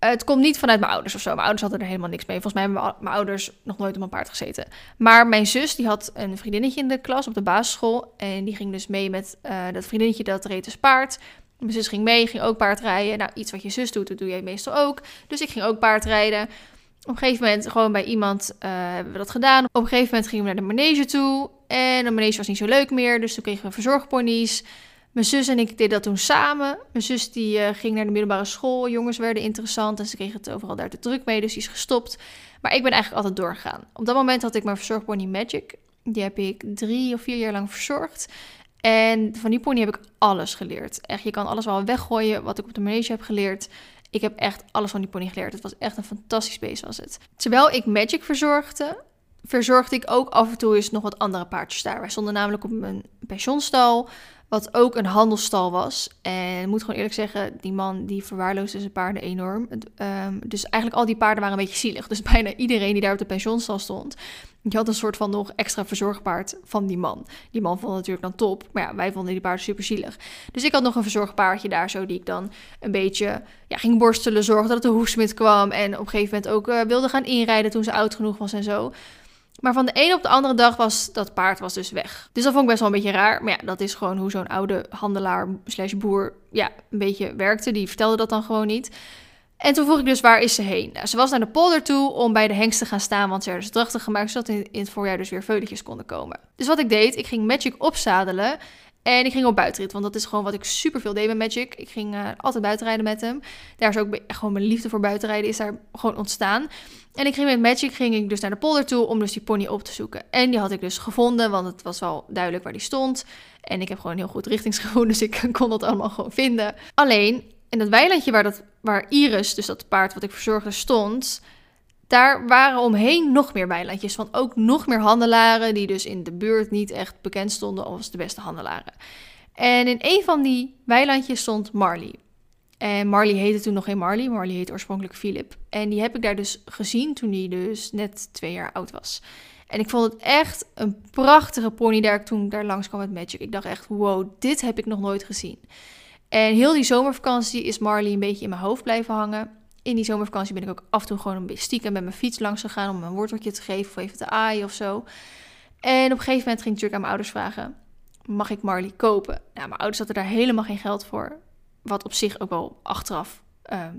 het komt niet vanuit mijn ouders of zo. Mijn ouders hadden er helemaal niks mee. Volgens mij hebben mijn ouders nog nooit op een paard gezeten. Maar mijn zus, die had een vriendinnetje in de klas op de basisschool. En die ging dus mee met uh, dat vriendinnetje dat reed dus paard. Mijn zus ging mee, ging ook paardrijden. Nou, iets wat je zus doet, dat doe jij meestal ook. Dus ik ging ook paardrijden. Op een gegeven moment, gewoon bij iemand, uh, hebben we dat gedaan. Op een gegeven moment gingen we naar de manege toe. En de manege was niet zo leuk meer. Dus toen kregen we verzorgponies. Mijn zus en ik deden dat toen samen. Mijn zus die uh, ging naar de middelbare school. Jongens werden interessant en ze kregen het overal daar te druk mee, dus die is gestopt. Maar ik ben eigenlijk altijd doorgegaan. Op dat moment had ik mijn verzorgpony Magic. Die heb ik drie of vier jaar lang verzorgd. En van die pony heb ik alles geleerd. Echt, je kan alles wel weggooien wat ik op de manege heb geleerd. Ik heb echt alles van die pony geleerd. Het was echt een fantastisch beest was het. Terwijl ik Magic verzorgde, verzorgde ik ook af en toe eens nog wat andere paardjes daar. Wij stonden namelijk op een pensionstal, wat ook een handelstal was. En ik moet gewoon eerlijk zeggen, die man die verwaarloosde zijn paarden enorm. Um, dus eigenlijk al die paarden waren een beetje zielig. Dus bijna iedereen die daar op de pensionstal stond, die had een soort van nog extra verzorgpaard van die man. Die man vond het natuurlijk dan top, maar ja, wij vonden die paarden super zielig. Dus ik had nog een verzorgpaardje daar zo, die ik dan een beetje ja, ging borstelen, zorgen dat de hoefsmid kwam. En op een gegeven moment ook uh, wilde gaan inrijden toen ze oud genoeg was en zo. Maar van de ene op de andere dag was dat paard was dus weg. Dus dat vond ik best wel een beetje raar. Maar ja, dat is gewoon hoe zo'n oude handelaar slash boer ja, een beetje werkte. Die vertelde dat dan gewoon niet. En toen vroeg ik dus, waar is ze heen? Nou, ze was naar de polder toe om bij de hengst te gaan staan, want ze werden dus drachtig gemaakt, zodat in, in het voorjaar dus weer veuletjes konden komen. Dus wat ik deed, ik ging Magic opzadelen en ik ging op buitenrit, want dat is gewoon wat ik super veel deed met Magic. Ik ging uh, altijd buitenrijden met hem. Daar is ook gewoon mijn liefde voor buitenrijden is daar gewoon ontstaan. En ik ging met Magic ging ik dus naar de polder toe om dus die pony op te zoeken. En die had ik dus gevonden, want het was wel duidelijk waar die stond. En ik heb gewoon heel goed richtingsgevoel, dus ik kon dat allemaal gewoon vinden. Alleen, in dat weilandje waar, dat, waar Iris, dus dat paard wat ik verzorgde, stond... Daar waren omheen nog meer weilandjes van ook nog meer handelaren die dus in de buurt niet echt bekend stonden als de beste handelaren. En in een van die weilandjes stond Marley. En Marley heette toen nog geen Marley, Marley heette oorspronkelijk Philip. En die heb ik daar dus gezien toen hij dus net twee jaar oud was. En ik vond het echt een prachtige pony daar toen daar langs kwam met Magic. Ik dacht echt, wow, dit heb ik nog nooit gezien. En heel die zomervakantie is Marley een beetje in mijn hoofd blijven hangen in die zomervakantie ben ik ook af en toe gewoon een beetje stiekem met mijn fiets langs gegaan om een worteltje te geven of even te aaien of zo. En op een gegeven moment ging ik natuurlijk aan mijn ouders vragen: mag ik Marley kopen? Nou, mijn ouders hadden daar helemaal geen geld voor. Wat op zich ook wel achteraf ehm,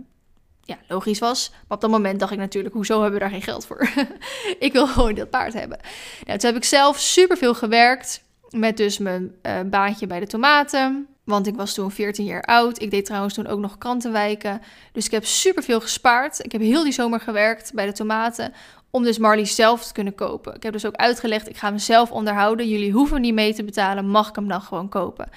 ja, logisch was. Maar op dat moment dacht ik natuurlijk: hoezo hebben we daar geen geld voor? ik wil gewoon dat paard hebben. Nou, toen heb ik zelf superveel gewerkt met dus mijn uh, baantje bij de tomaten. Want ik was toen 14 jaar oud. Ik deed trouwens toen ook nog krantenwijken. Dus ik heb superveel gespaard. Ik heb heel die zomer gewerkt bij de tomaten. Om dus Marley zelf te kunnen kopen. Ik heb dus ook uitgelegd, ik ga hem zelf onderhouden. Jullie hoeven niet mee te betalen, mag ik hem dan gewoon kopen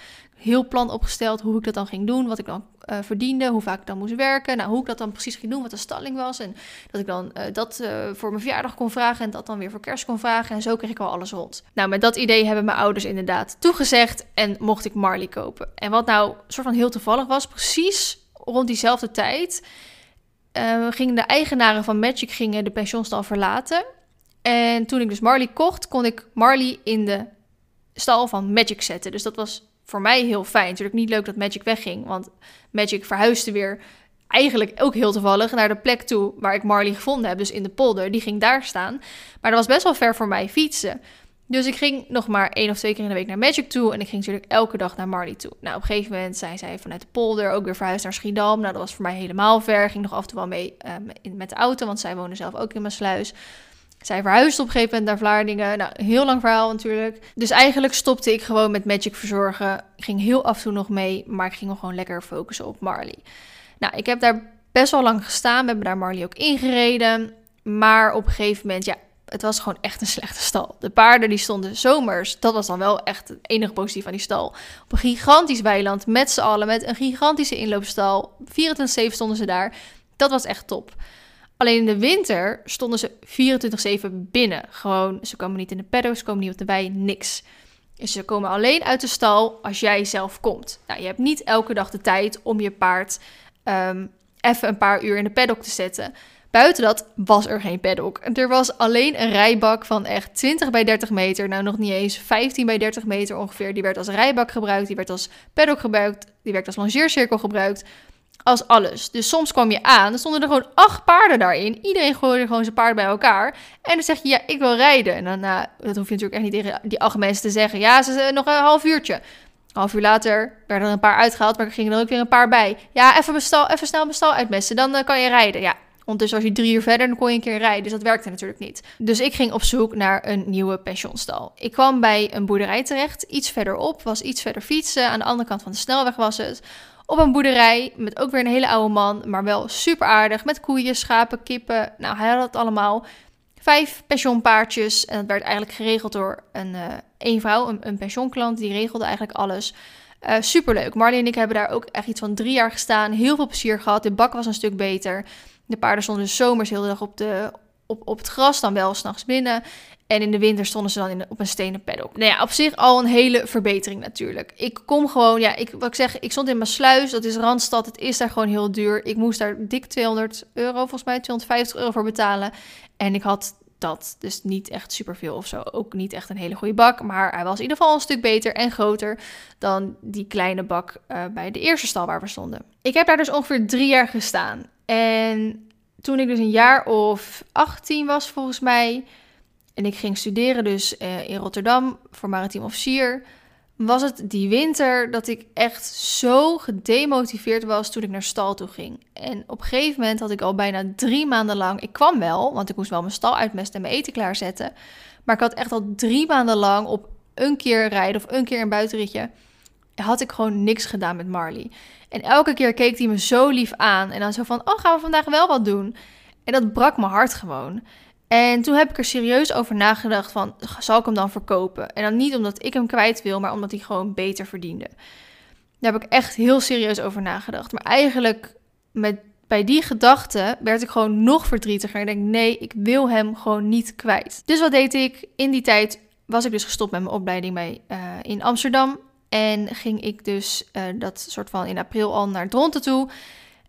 heel plan opgesteld hoe ik dat dan ging doen, wat ik dan uh, verdiende, hoe vaak ik dan moest werken, nou, hoe ik dat dan precies ging doen, wat de stalling was. En dat ik dan uh, dat uh, voor mijn verjaardag kon vragen en dat dan weer voor kerst kon vragen. En zo kreeg ik al alles rond. Nou, met dat idee hebben mijn ouders inderdaad toegezegd en mocht ik Marley kopen. En wat nou soort van heel toevallig was, precies rond diezelfde tijd gingen de eigenaren van Magic gingen de pensionstal verlaten. En toen ik dus Marley kocht, kon ik Marley in de stal van Magic zetten. Dus dat was voor mij heel fijn. Natuurlijk niet leuk dat Magic wegging, want Magic verhuisde weer eigenlijk ook heel toevallig naar de plek toe waar ik Marley gevonden heb, dus in de polder. Die ging daar staan. Maar dat was best wel ver voor mij fietsen. Dus ik ging nog maar één of twee keer in de week naar Magic toe. En ik ging natuurlijk elke dag naar Marley toe. Nou, op een gegeven moment zijn zij vanuit de polder ook weer verhuisd naar Schiedam. Nou, dat was voor mij helemaal ver. Ging nog af en toe wel mee uh, met de auto, want zij wonen zelf ook in mijn sluis. Zij verhuisde op een gegeven moment naar Vlaardingen. Nou, heel lang verhaal natuurlijk. Dus eigenlijk stopte ik gewoon met Magic verzorgen. Ik ging heel af en toe nog mee, maar ik ging nog gewoon lekker focussen op Marley. Nou, ik heb daar best wel lang gestaan. We hebben daar Marley ook ingereden. Maar op een gegeven moment, ja, het was gewoon echt een slechte stal. De paarden die stonden zomers. Dat was dan wel echt het enige positief aan die stal. Op een gigantisch weiland met z'n allen. Met een gigantische inloopstal. 24-7 stonden ze daar. Dat was echt top. Alleen in de winter stonden ze 24-7 binnen. Gewoon, ze komen niet in de paddock, ze komen niet op de wei, niks. Dus ze komen alleen uit de stal als jij zelf komt. Nou, je hebt niet elke dag de tijd om je paard um, even een paar uur in de paddock te zetten. Buiten dat was er geen paddock. Er was alleen een rijbak van echt 20 bij 30 meter. Nou, nog niet eens 15 bij 30 meter ongeveer. Die werd als rijbak gebruikt, die werd als paddock gebruikt, die werd als longeercirkel gebruikt als alles. Dus soms kwam je aan, er stonden er gewoon acht paarden daarin. Iedereen gooide gewoon zijn paard bij elkaar. En dan zeg je, ja, ik wil rijden. En dan, nou, dat hoef je natuurlijk echt niet tegen die acht mensen te zeggen. Ja, ze nog een half uurtje. Een half uur later werden er een paar uitgehaald, maar er gingen er ook weer een paar bij. Ja, even, bestal, even snel mijn stal uitmessen, dan uh, kan je rijden. Ja, Ondertussen was je drie uur verder, dan kon je een keer rijden. Dus dat werkte natuurlijk niet. Dus ik ging op zoek naar een nieuwe pensionstal. Ik kwam bij een boerderij terecht, iets verderop, was iets verder fietsen. Aan de andere kant van de snelweg was het. Op een boerderij met ook weer een hele oude man, maar wel super aardig. Met koeien, schapen, kippen. Nou, hij had het allemaal. Vijf pensioenpaardjes. En dat werd eigenlijk geregeld door een, een vrouw, een, een pensioenklant. Die regelde eigenlijk alles. Uh, superleuk. Marley en ik hebben daar ook echt iets van drie jaar gestaan. Heel veel plezier gehad. De bak was een stuk beter. De paarden stonden zomers heel de dag op, de, op, op het gras, dan wel s'nachts binnen. En in de winter stonden ze dan in, op een stenen paddock. Nou ja, op zich al een hele verbetering natuurlijk. Ik kom gewoon, ja, ik, wat ik zeg, ik stond in mijn sluis. Dat is Randstad. Het is daar gewoon heel duur. Ik moest daar dik 200 euro, volgens mij 250 euro voor betalen. En ik had dat dus niet echt superveel of zo. Ook niet echt een hele goede bak. Maar hij was in ieder geval een stuk beter en groter dan die kleine bak uh, bij de eerste stal waar we stonden. Ik heb daar dus ongeveer drie jaar gestaan. En toen ik dus een jaar of 18 was, volgens mij, en ik ging studeren dus uh, in Rotterdam voor maritiem officier, was het die winter dat ik echt zo gedemotiveerd was toen ik naar stal toe ging. En op een gegeven moment had ik al bijna drie maanden lang, ik kwam wel, want ik moest wel mijn stal uitmesten en mijn eten klaarzetten, maar ik had echt al drie maanden lang op een keer rijden of een keer een buitenritje, had ik gewoon niks gedaan met Marley. En elke keer keek hij me zo lief aan. En dan zo van, oh, gaan we vandaag wel wat doen? En dat brak mijn hart gewoon. En toen heb ik er serieus over nagedacht van, zal ik hem dan verkopen? En dan niet omdat ik hem kwijt wil, maar omdat hij gewoon beter verdiende. Daar heb ik echt heel serieus over nagedacht. Maar eigenlijk met, bij die gedachte werd ik gewoon nog verdrietiger. En ik denk, nee, ik wil hem gewoon niet kwijt. Dus wat deed ik? In die tijd was ik dus gestopt met mijn opleiding bij, uh, in Amsterdam. En ging ik dus uh, dat soort van in april al naar Dronten toe.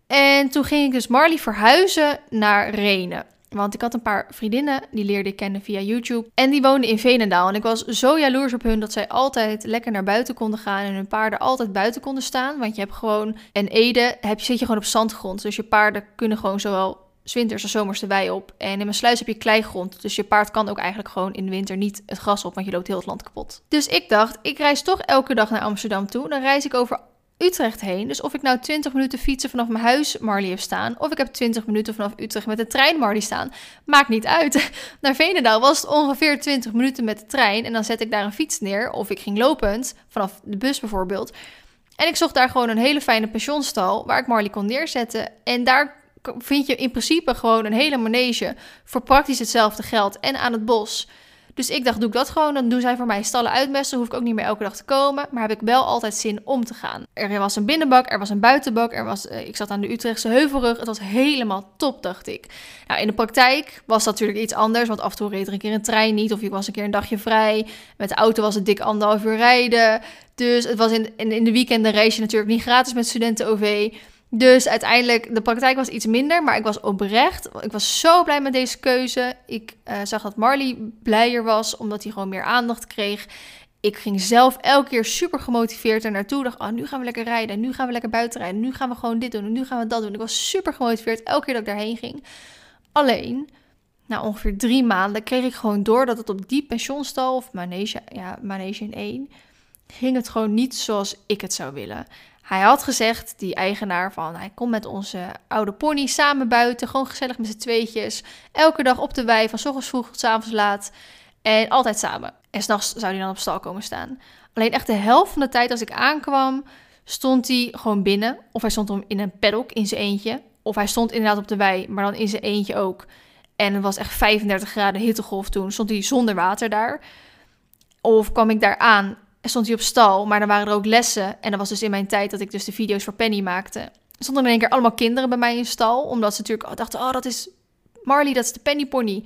En toen ging ik dus Marley verhuizen naar Renen. Want ik had een paar vriendinnen, die leerde ik kennen via YouTube. En die woonden in Venendaal. En ik was zo jaloers op hun dat zij altijd lekker naar buiten konden gaan. En hun paarden altijd buiten konden staan. Want je hebt gewoon, en Ede heb, zit je gewoon op zandgrond. Dus je paarden kunnen gewoon zowel winters en zomers de wei op. En in mijn sluis heb je kleigrond. Dus je paard kan ook eigenlijk gewoon in de winter niet het gras op, want je loopt heel het land kapot. Dus ik dacht, ik reis toch elke dag naar Amsterdam toe. Dan reis ik over Utrecht heen. Dus of ik nou 20 minuten fietsen vanaf mijn huis Marley heb staan, of ik heb 20 minuten vanaf Utrecht met de trein Marley staan, maakt niet uit. Naar Venendaal was het ongeveer 20 minuten met de trein en dan zet ik daar een fiets neer, of ik ging lopend vanaf de bus bijvoorbeeld. En ik zocht daar gewoon een hele fijne pensionstal waar ik Marley kon neerzetten. En daar vind je in principe gewoon een hele manege voor praktisch hetzelfde geld en aan het bos. Dus ik dacht, doe ik dat gewoon. Dan doen zij voor mij stallen uitmesten. Hoef ik ook niet meer elke dag te komen. Maar heb ik wel altijd zin om te gaan. Er was een binnenbak, er was een buitenbak. Er was, uh, ik zat aan de Utrechtse heuvelrug. Het was helemaal top, dacht ik. Nou, in de praktijk was dat natuurlijk iets anders. Want af en toe reed er een keer een trein niet. Of ik was een keer een dagje vrij. Met de auto was het dik anderhalf uur rijden. Dus het was in, in, in de weekenden reis je natuurlijk niet gratis met studenten-OV. Dus uiteindelijk, de praktijk was iets minder, maar ik was oprecht. Ik was zo blij met deze keuze. Ik uh, zag dat Marley blijer was, omdat hij gewoon meer aandacht kreeg. Ik ging zelf elke keer super gemotiveerd er naartoe. Dacht, oh, nu gaan we lekker rijden. Nu gaan we lekker buiten rijden. Nu gaan we gewoon dit doen. Nu gaan we dat doen. Ik was super gemotiveerd elke keer dat ik daarheen ging. Alleen, na ongeveer drie maanden kreeg ik gewoon door dat het op die pensioenstal of manege, ja, manege in één, ging het gewoon niet zoals ik het zou willen. Hij had gezegd, die eigenaar, van hij komt met onze oude pony samen buiten. Gewoon gezellig met z'n tweetjes. Elke dag op de wei, van s ochtends vroeg tot s avonds laat. En altijd samen. En s'nachts zou hij dan op stal komen staan. Alleen echt de helft van de tijd als ik aankwam, stond hij gewoon binnen. Of hij stond in een paddock in zijn eentje. Of hij stond inderdaad op de wei, maar dan in zijn eentje ook. En het was echt 35 graden hittegolf toen. Stond hij zonder water daar. Of kwam ik daar aan stond hij op stal, maar dan waren er ook lessen. En dat was dus in mijn tijd dat ik dus de video's voor Penny maakte. Stonden in één keer allemaal kinderen bij mij in stal, omdat ze natuurlijk dachten, oh, dat is Marley, dat is de Penny Pony.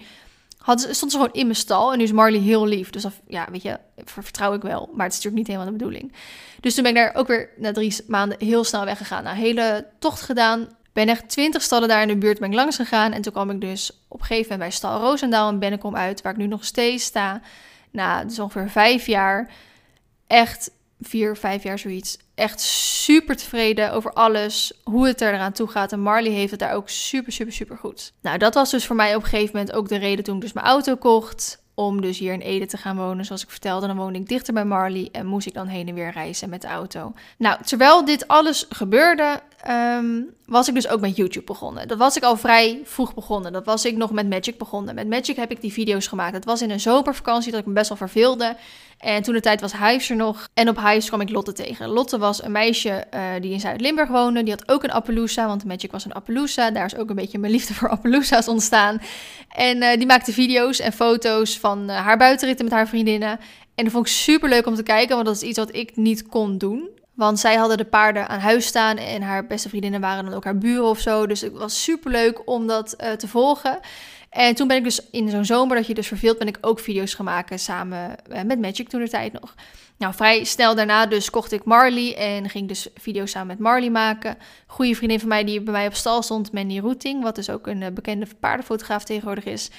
Hadden, stond ze gewoon in mijn stal en nu is Marley heel lief. Dus ja, weet je, vertrouw ik wel. Maar het is natuurlijk niet helemaal de bedoeling. Dus toen ben ik daar ook weer na drie maanden heel snel weggegaan. Nou, hele tocht gedaan. Ben echt twintig stallen daar in de buurt langs gegaan. En toen kwam ik dus op een gegeven moment bij stal Roosendaal en Bennekom uit, waar ik nu nog steeds sta. Nou, dus ongeveer vijf jaar echt vier, vijf jaar zoiets. Echt super tevreden over alles, hoe het er eraan toe gaat. En Marley heeft het daar ook super, super, super goed. Nou, dat was dus voor mij op een gegeven moment ook de reden toen ik dus mijn auto kocht. Om dus hier in Ede te gaan wonen. Zoals ik vertelde, dan woonde ik dichter bij Marley en moest ik dan heen en weer reizen met de auto. Nou, terwijl dit alles gebeurde, ehm, was ik dus ook met YouTube begonnen. Dat was ik al vrij vroeg begonnen. Dat was ik nog met Magic begonnen. Met Magic heb ik die video's gemaakt. Het was in een zomervakantie dat ik me best wel verveelde. En toen de tijd was Hives er nog. En op Hives kwam ik Lotte tegen. Lotte was een meisje eh, die in Zuid-Limburg woonde. Die had ook een Appaloosa, want Magic was een Appaloosa. Daar is ook een beetje mijn liefde voor Appaloosa's ontstaan. En uh, die maakte video's en foto's van uh, haar buitenritten met haar vriendinnen. En dat vond ik super leuk om te kijken, want dat is iets wat ik niet kon doen. Want zij hadden de paarden aan huis staan en haar beste vriendinnen waren dan ook haar buren of zo. Dus het was super leuk om dat te volgen. En toen ben ik dus in zo'n zomer dat je dus verveelt, ben ik ook video's gaan maken samen uh, met Magic toen de tijd nog. Nou, vrij snel daarna dus kocht ik Marley en ging dus video's samen met Marley maken. Goede vriendin van mij die bij mij op stal stond, Mandy Routing, wat dus ook een uh, bekende paardenfotograaf tegenwoordig is.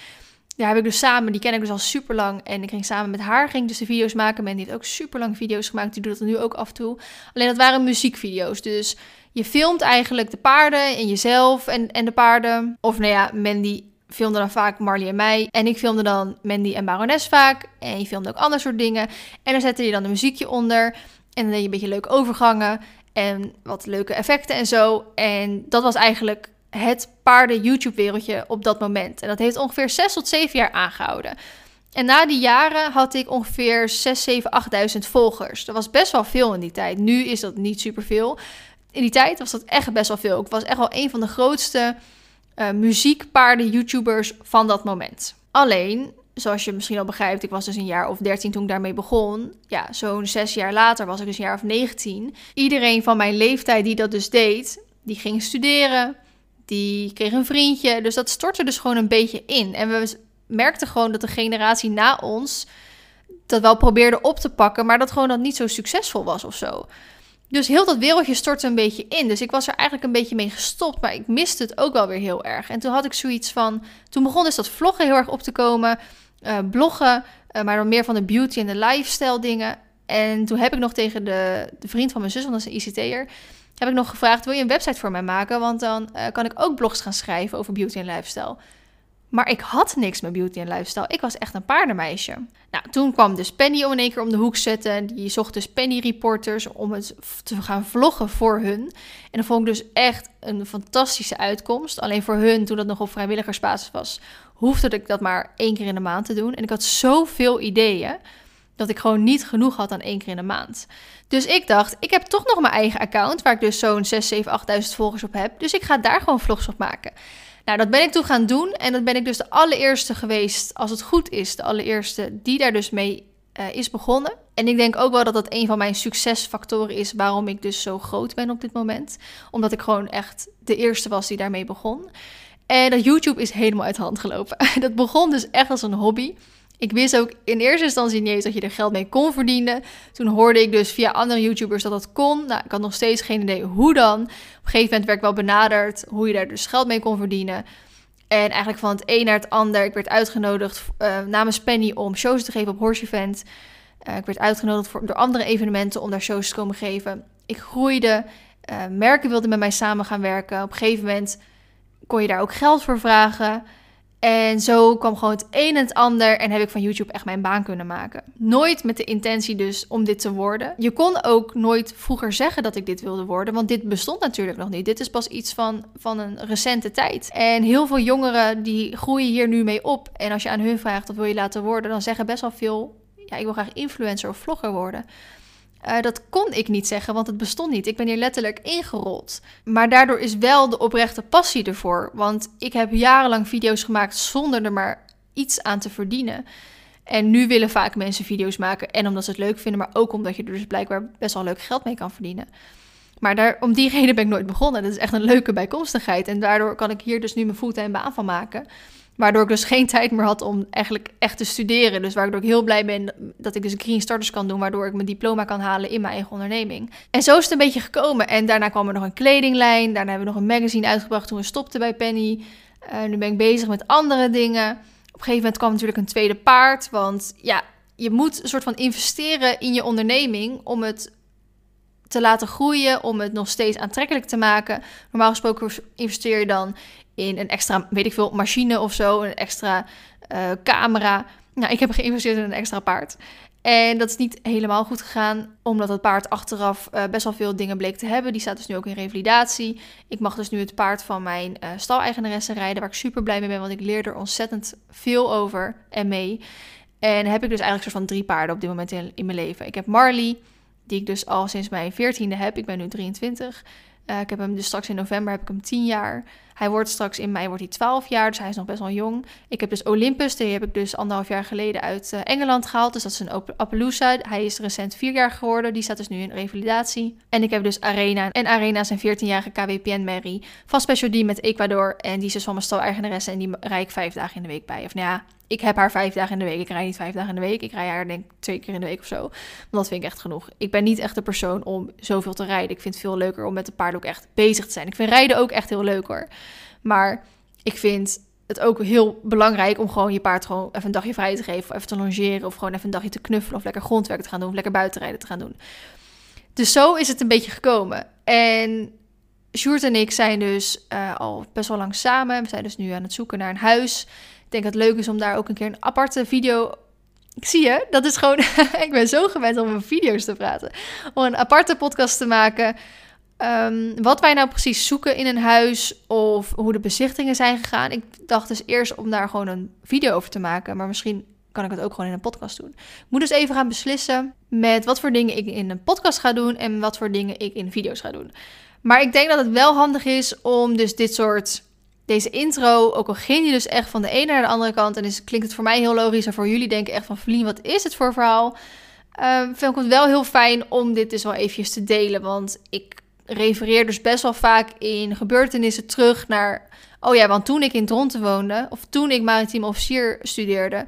Daar heb ik dus samen, die ken ik dus al super lang. En ik ging samen met haar ging dus de video's maken. Men heeft ook super lang video's gemaakt. Die doet dat nu ook af en toe. Alleen dat waren muziekvideo's. Dus je filmt eigenlijk de paarden en jezelf en, en de paarden. Of nou ja, Mandy filmde dan vaak Marley en mij. En ik filmde dan Mandy en Baroness vaak. En je filmde ook ander soort dingen. En dan zette je dan een muziekje onder. En dan deed je een beetje leuke overgangen. En wat leuke effecten en zo. En dat was eigenlijk het paarden-YouTube-wereldje op dat moment. En dat heeft ongeveer 6 tot 7 jaar aangehouden. En na die jaren had ik ongeveer 6, 7, 8000 volgers. Dat was best wel veel in die tijd. Nu is dat niet superveel. In die tijd was dat echt best wel veel. Ik was echt wel een van de grootste uh, muziekpaarden-YouTubers van dat moment. Alleen, zoals je misschien al begrijpt, ik was dus een jaar of 13 toen ik daarmee begon. Ja, zo'n zes jaar later was ik dus een jaar of 19. Iedereen van mijn leeftijd die dat dus deed, die ging studeren die kreeg een vriendje. Dus dat stortte dus gewoon een beetje in. En we merkten gewoon dat de generatie na ons dat wel probeerde op te pakken, maar dat gewoon dat niet zo succesvol was of zo. Dus heel dat wereldje stortte een beetje in. Dus ik was er eigenlijk een beetje mee gestopt, maar ik miste het ook wel weer heel erg. En toen had ik zoiets van, toen begon dus dat vloggen heel erg op te komen, uh, bloggen, uh, maar dan meer van de beauty en de lifestyle dingen. En toen heb ik nog tegen de, de vriend van mijn zus, want dat is een ICT'er, heb ik nog gevraagd: wil je een website voor mij maken? Want dan uh, kan ik ook blogs gaan schrijven over beauty en lifestyle. Maar ik had niks met beauty en lifestyle. Ik was echt een paardenmeisje. Nou, toen kwam dus Penny om in één keer om de hoek zetten. Die zocht dus Penny reporters om het te gaan vloggen voor hun. En dat vond ik dus echt een fantastische uitkomst. Alleen voor hun, toen dat nog op vrijwilligersbasis was, hoefde ik dat maar één keer in de maand te doen. En ik had zoveel ideeën dat ik gewoon niet genoeg had aan één keer in de maand. Dus ik dacht, ik heb toch nog mijn eigen account, waar ik dus zo'n 6, 7, 8000 volgers op heb. Dus ik ga daar gewoon vlogs op maken. Nou, dat ben ik toen gaan doen. En dat ben ik dus de allereerste geweest, als het goed is, de allereerste die daar dus mee uh, is begonnen. En ik denk ook wel dat dat een van mijn succesfactoren is waarom ik dus zo groot ben op dit moment. Omdat ik gewoon echt de eerste was die daarmee begon. En dat YouTube is helemaal uit de hand gelopen. dat begon dus echt als een hobby. Ik wist ook in eerste instantie niet eens dat je er geld mee kon verdienen. Toen hoorde ik dus via andere YouTubers dat dat kon. Nou, ik had nog steeds geen idee hoe dan. Op een gegeven moment werd ik wel benaderd hoe je daar dus geld mee kon verdienen. En eigenlijk van het een naar het ander. Ik werd uitgenodigd uh, namens Penny om shows te geven op Horse Event. Uh, ik werd uitgenodigd voor, door andere evenementen om daar shows te komen geven. Ik groeide. Uh, merken wilden met mij samen gaan werken. Op een gegeven moment kon je daar ook geld voor vragen. En zo kwam gewoon het een en het ander en heb ik van YouTube echt mijn baan kunnen maken. Nooit met de intentie dus om dit te worden. Je kon ook nooit vroeger zeggen dat ik dit wilde worden, want dit bestond natuurlijk nog niet. Dit is pas iets van, van een recente tijd. En heel veel jongeren die groeien hier nu mee op. En als je aan hun vraagt wat wil je laten worden, dan zeggen best wel veel, ja, ik wil graag influencer of vlogger worden. Uh, dat kon ik niet zeggen, want het bestond niet. Ik ben hier letterlijk ingerold. Maar daardoor is wel de oprechte passie ervoor. Want ik heb jarenlang video's gemaakt zonder er maar iets aan te verdienen. En nu willen vaak mensen video's maken. En omdat ze het leuk vinden, maar ook omdat je er dus blijkbaar best wel leuk geld mee kan verdienen. Maar daar, om die reden ben ik nooit begonnen. Dat is echt een leuke bijkomstigheid. En daardoor kan ik hier dus nu mijn fulltime baan van maken. Waardoor ik dus geen tijd meer had om eigenlijk echt te studeren. Dus waardoor ik heel blij ben dat ik dus een Green Starters kan doen. Waardoor ik mijn diploma kan halen in mijn eigen onderneming. En zo is het een beetje gekomen. En daarna kwam er nog een kledinglijn. Daarna hebben we nog een magazine uitgebracht toen we stopten bij Penny. Uh, nu ben ik bezig met andere dingen. Op een gegeven moment kwam natuurlijk een tweede paard. Want ja, je moet een soort van investeren in je onderneming om het te laten groeien, om het nog steeds aantrekkelijk te maken. Normaal gesproken investeer je dan in een extra, weet ik veel, machine of zo, een extra uh, camera. Nou, ik heb geïnvesteerd in een extra paard. En dat is niet helemaal goed gegaan, omdat het paard achteraf uh, best wel veel dingen bleek te hebben. Die staat dus nu ook in revalidatie. Ik mag dus nu het paard van mijn uh, staleigenaresse rijden, waar ik super blij mee ben, want ik leer er ontzettend veel over en mee. En heb ik dus eigenlijk soort van drie paarden op dit moment in, in mijn leven. Ik heb Marley, die ik dus al sinds mijn veertiende heb. Ik ben nu 23. Uh, ik heb hem dus straks in november heb ik hem 10 jaar. Hij wordt straks in mei wordt hij 12 jaar, dus hij is nog best wel jong. Ik heb dus Olympus, die heb ik dus anderhalf jaar geleden uit uh, Engeland gehaald. Dus dat is een Appaloosa. Hij is recent 4 jaar geworden, die staat dus nu in revalidatie. En ik heb dus Arena. En Arena is een 14-jarige KWPN Mary van Special D met Ecuador. En die is dus van mijn stal-eigenaresse en die rij ik vijf dagen in de week bij. Of nou ja, ik heb haar vijf dagen in de week. Ik rij niet vijf dagen in de week. Ik rij haar denk ik twee keer in de week of zo. Dat vind ik echt genoeg. Ik ben niet echt de persoon om zoveel te rijden. Ik vind het veel leuker om met de paarden ook echt bezig te zijn. Ik vind rijden ook echt heel leuk hoor. Maar ik vind het ook heel belangrijk om gewoon je paard gewoon even een dagje vrij te geven. Of even te longeren. Of gewoon even een dagje te knuffelen. Of lekker grondwerk te gaan doen. Of lekker buitenrijden te gaan doen. Dus zo is het een beetje gekomen. En Sjoerd en ik zijn dus uh, al best wel lang samen. We zijn dus nu aan het zoeken naar een huis. Ik denk dat het leuk is om daar ook een keer een aparte video. Ik zie je, dat is gewoon. ik ben zo gewend om over video's te praten. Om een aparte podcast te maken. Um, wat wij nou precies zoeken in een huis of hoe de bezichtingen zijn gegaan. Ik dacht dus eerst om daar gewoon een video over te maken, maar misschien kan ik het ook gewoon in een podcast doen. Ik moet dus even gaan beslissen met wat voor dingen ik in een podcast ga doen en wat voor dingen ik in video's ga doen. Maar ik denk dat het wel handig is om dus dit soort deze intro, ook al ging je dus echt van de ene naar de andere kant, en dus klinkt het voor mij heel logisch, en voor jullie denken echt van, Verlien, wat is het voor verhaal? Um, vind ik het wel heel fijn om dit dus wel eventjes te delen, want ik refereer dus best wel vaak in gebeurtenissen terug naar, oh ja, want toen ik in Dronten woonde, of toen ik maritiem officier studeerde,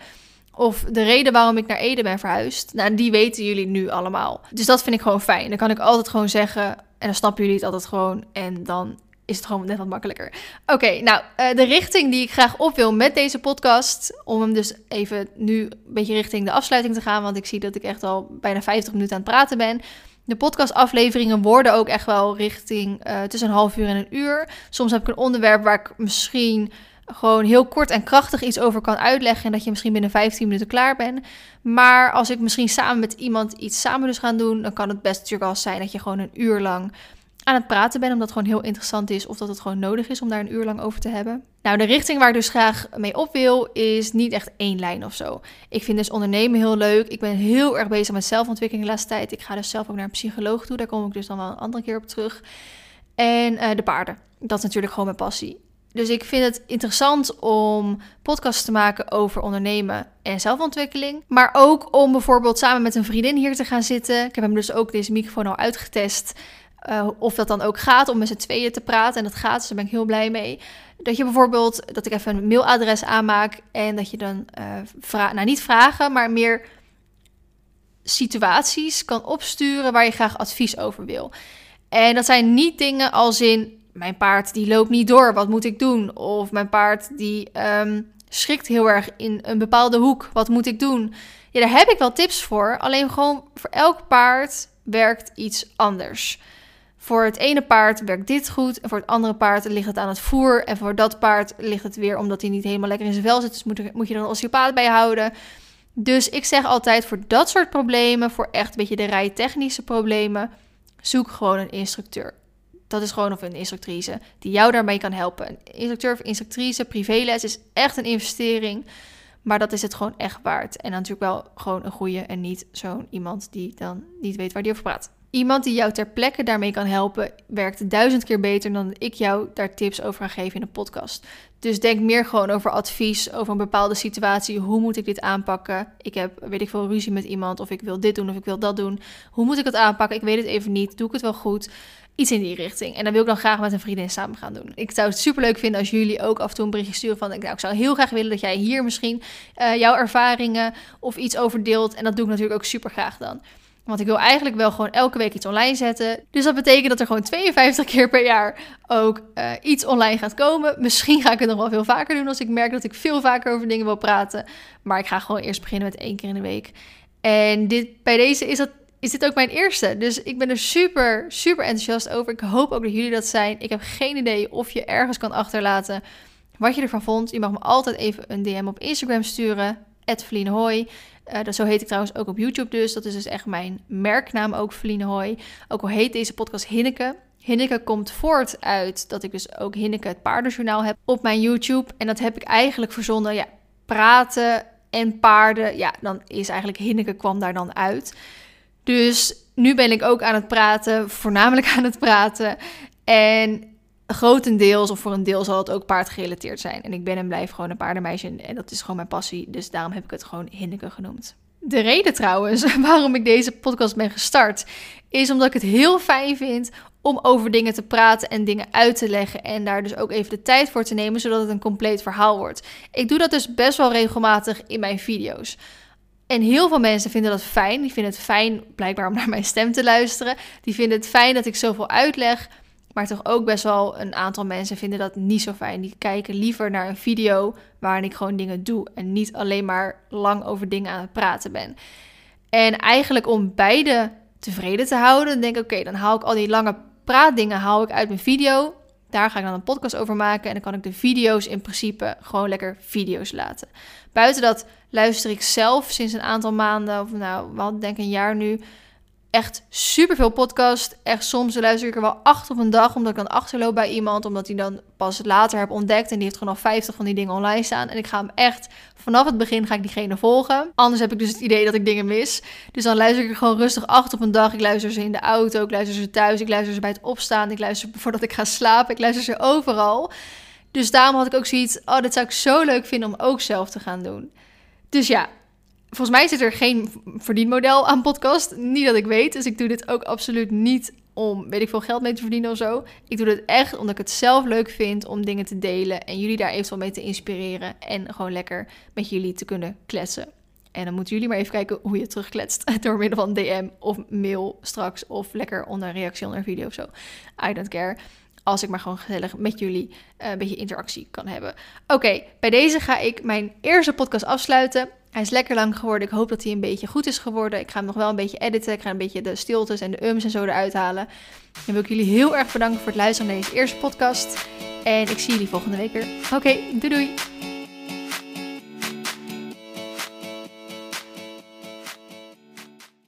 of de reden waarom ik naar Ede ben verhuisd, nou, die weten jullie nu allemaal. Dus dat vind ik gewoon fijn. Dan kan ik altijd gewoon zeggen, en dan snappen jullie het altijd gewoon, en dan is het gewoon net wat makkelijker. Oké, nou, uh, de richting die ik graag op wil met deze podcast, om hem dus even nu een beetje richting de afsluiting te gaan, want ik zie dat ik echt al bijna 50 minuten aan het praten ben. De podcastafleveringen worden ook echt wel richting uh, tussen een half uur en een uur. Soms heb ik een onderwerp waar ik misschien gewoon heel kort en krachtig iets over kan uitleggen. En dat je misschien binnen 15 minuten klaar bent. Maar als ik misschien samen met iemand iets samen dus gaan doen, dan kan het best natuurlijk wel zijn dat je gewoon een uur lang aan het praten ben, omdat het gewoon heel interessant is of dat het gewoon nodig is om daar een uur lang over te hebben. Nou, de richting waar ik dus graag mee op wil, is niet echt één lijn of zo. Ik vind dus ondernemen heel leuk. Ik ben heel erg bezig met zelfontwikkeling de laatste tijd. Ik ga dus zelf ook naar een psycholoog toe. Daar kom ik dus dan wel een andere keer op terug. En uh, de paarden. Dat is natuurlijk gewoon mijn passie. Dus ik vind het interessant om podcasts te maken over ondernemen en zelfontwikkeling. Maar ook om bijvoorbeeld samen met een vriendin hier te gaan zitten. Ik heb hem dus ook deze microfoon al uitgetest. Uh, of dat dan ook gaat om met z'n tweeën te praten. En dat gaat, dus daar ben ik heel blij mee. Dat je bijvoorbeeld, dat ik even een mailadres aanmaak en dat je dan, uh, nou niet vragen, maar meer situaties kan opsturen waar je graag advies over wil. En dat zijn niet dingen als in, mijn paard die loopt niet door, wat moet ik doen? Of mijn paard die um, schrikt heel erg in een bepaalde hoek, wat moet ik doen? Ja, daar heb ik wel tips voor, alleen gewoon voor elk paard werkt iets anders. Voor het ene paard werkt dit goed. En voor het andere paard ligt het aan het voer. En voor dat paard ligt het weer omdat hij niet helemaal lekker in zijn vel zit. Dus moet, moet je dan een osteopaat bij houden. Dus ik zeg altijd voor dat soort problemen, voor echt een beetje de rijtechnische problemen, zoek gewoon een instructeur. Dat is gewoon of een instructrice die jou daarmee kan helpen. Een instructeur of instructrice, privéles is echt een investering. Maar dat is het gewoon echt waard. En natuurlijk wel gewoon een goede en niet zo'n iemand die dan niet weet waar die over praat. Iemand die jou ter plekke daarmee kan helpen, werkt duizend keer beter dan ik jou daar tips over ga geven in een podcast. Dus denk meer gewoon over advies, over een bepaalde situatie. Hoe moet ik dit aanpakken? Ik heb, weet ik veel, ruzie met iemand of ik wil dit doen of ik wil dat doen. Hoe moet ik het aanpakken? Ik weet het even niet. Doe ik het wel goed? Iets in die richting. En dan wil ik dan graag met een vriendin samen gaan doen. Ik zou het super leuk vinden als jullie ook af en toe een berichtje sturen van... Nou, ik zou heel graag willen dat jij hier misschien uh, jouw ervaringen of iets over deelt. En dat doe ik natuurlijk ook super graag dan. Want ik wil eigenlijk wel gewoon elke week iets online zetten. Dus dat betekent dat er gewoon 52 keer per jaar ook uh, iets online gaat komen. Misschien ga ik het nog wel veel vaker doen als ik merk dat ik veel vaker over dingen wil praten. Maar ik ga gewoon eerst beginnen met één keer in de week. En dit, bij deze is, dat, is dit ook mijn eerste. Dus ik ben er super, super enthousiast over. Ik hoop ook dat jullie dat zijn. Ik heb geen idee of je ergens kan achterlaten wat je ervan vond. Je mag me altijd even een DM op Instagram sturen. Hooi. Uh, zo heet ik trouwens ook op YouTube dus. Dat is dus echt mijn merknaam ook, Feline Hoy. Ook al heet deze podcast Hinneke. Hinneke komt voort uit dat ik dus ook Hinneke het paardenjournaal heb op mijn YouTube. En dat heb ik eigenlijk verzonnen, ja, praten en paarden. Ja, dan is eigenlijk Hinneke kwam daar dan uit. Dus nu ben ik ook aan het praten, voornamelijk aan het praten. En grotendeels of voor een deel zal het ook paardgerelateerd zijn. En ik ben en blijf gewoon een paardenmeisje en dat is gewoon mijn passie. Dus daarom heb ik het gewoon Hinneke genoemd. De reden trouwens waarom ik deze podcast ben gestart, is omdat ik het heel fijn vind om over dingen te praten en dingen uit te leggen. En daar dus ook even de tijd voor te nemen, zodat het een compleet verhaal wordt. Ik doe dat dus best wel regelmatig in mijn video's. En heel veel mensen vinden dat fijn. Die vinden het fijn, blijkbaar, om naar mijn stem te luisteren. Die vinden het fijn dat ik zoveel uitleg. Maar toch ook best wel een aantal mensen vinden dat niet zo fijn. Die kijken liever naar een video waarin ik gewoon dingen doe. En niet alleen maar lang over dingen aan het praten ben. En eigenlijk om beide tevreden te houden, denk ik: oké, dan haal ik al die lange praatdingen haal ik uit mijn video. Daar ga ik dan een podcast over maken. En dan kan ik de video's in principe gewoon lekker video's laten. Buiten dat luister ik zelf sinds een aantal maanden, of nou, wel denk een jaar nu, echt super veel podcast. Echt soms luister ik er wel acht op een dag, omdat ik dan achterloop bij iemand, omdat hij dan pas later heb ontdekt en die heeft gewoon al 50 van die dingen online staan. En ik ga hem echt vanaf het begin ga ik diegene volgen. Anders heb ik dus het idee dat ik dingen mis. Dus dan luister ik er gewoon rustig acht op een dag. Ik luister ze in de auto, ik luister ze thuis, ik luister ze bij het opstaan, ik luister voordat ik ga slapen, ik luister ze overal. Dus daarom had ik ook zoiets, oh, dit zou ik zo leuk vinden om ook zelf te gaan doen. Dus ja, volgens mij zit er geen verdienmodel aan podcast. Niet dat ik weet. Dus ik doe dit ook absoluut niet om, weet ik veel, geld mee te verdienen of zo. Ik doe dit echt omdat ik het zelf leuk vind om dingen te delen. En jullie daar eventueel mee te inspireren. En gewoon lekker met jullie te kunnen kletsen. En dan moeten jullie maar even kijken hoe je terugkletst. Door middel van DM of mail straks. Of lekker onder een reactie onder een video of zo. I don't care. Als ik maar gewoon gezellig met jullie uh, een beetje interactie kan hebben. Oké, bij deze ga ik mijn eerste podcast afsluiten. Hij is lekker lang geworden. Ik hoop dat hij een beetje goed is geworden. Ik ga hem nog wel een beetje editen. Ik ga een beetje de stiltes en de ums en zo eruit halen. Dan wil ik jullie heel erg bedanken voor het luisteren naar deze eerste podcast. En ik zie jullie volgende week weer. Oké, doei doei!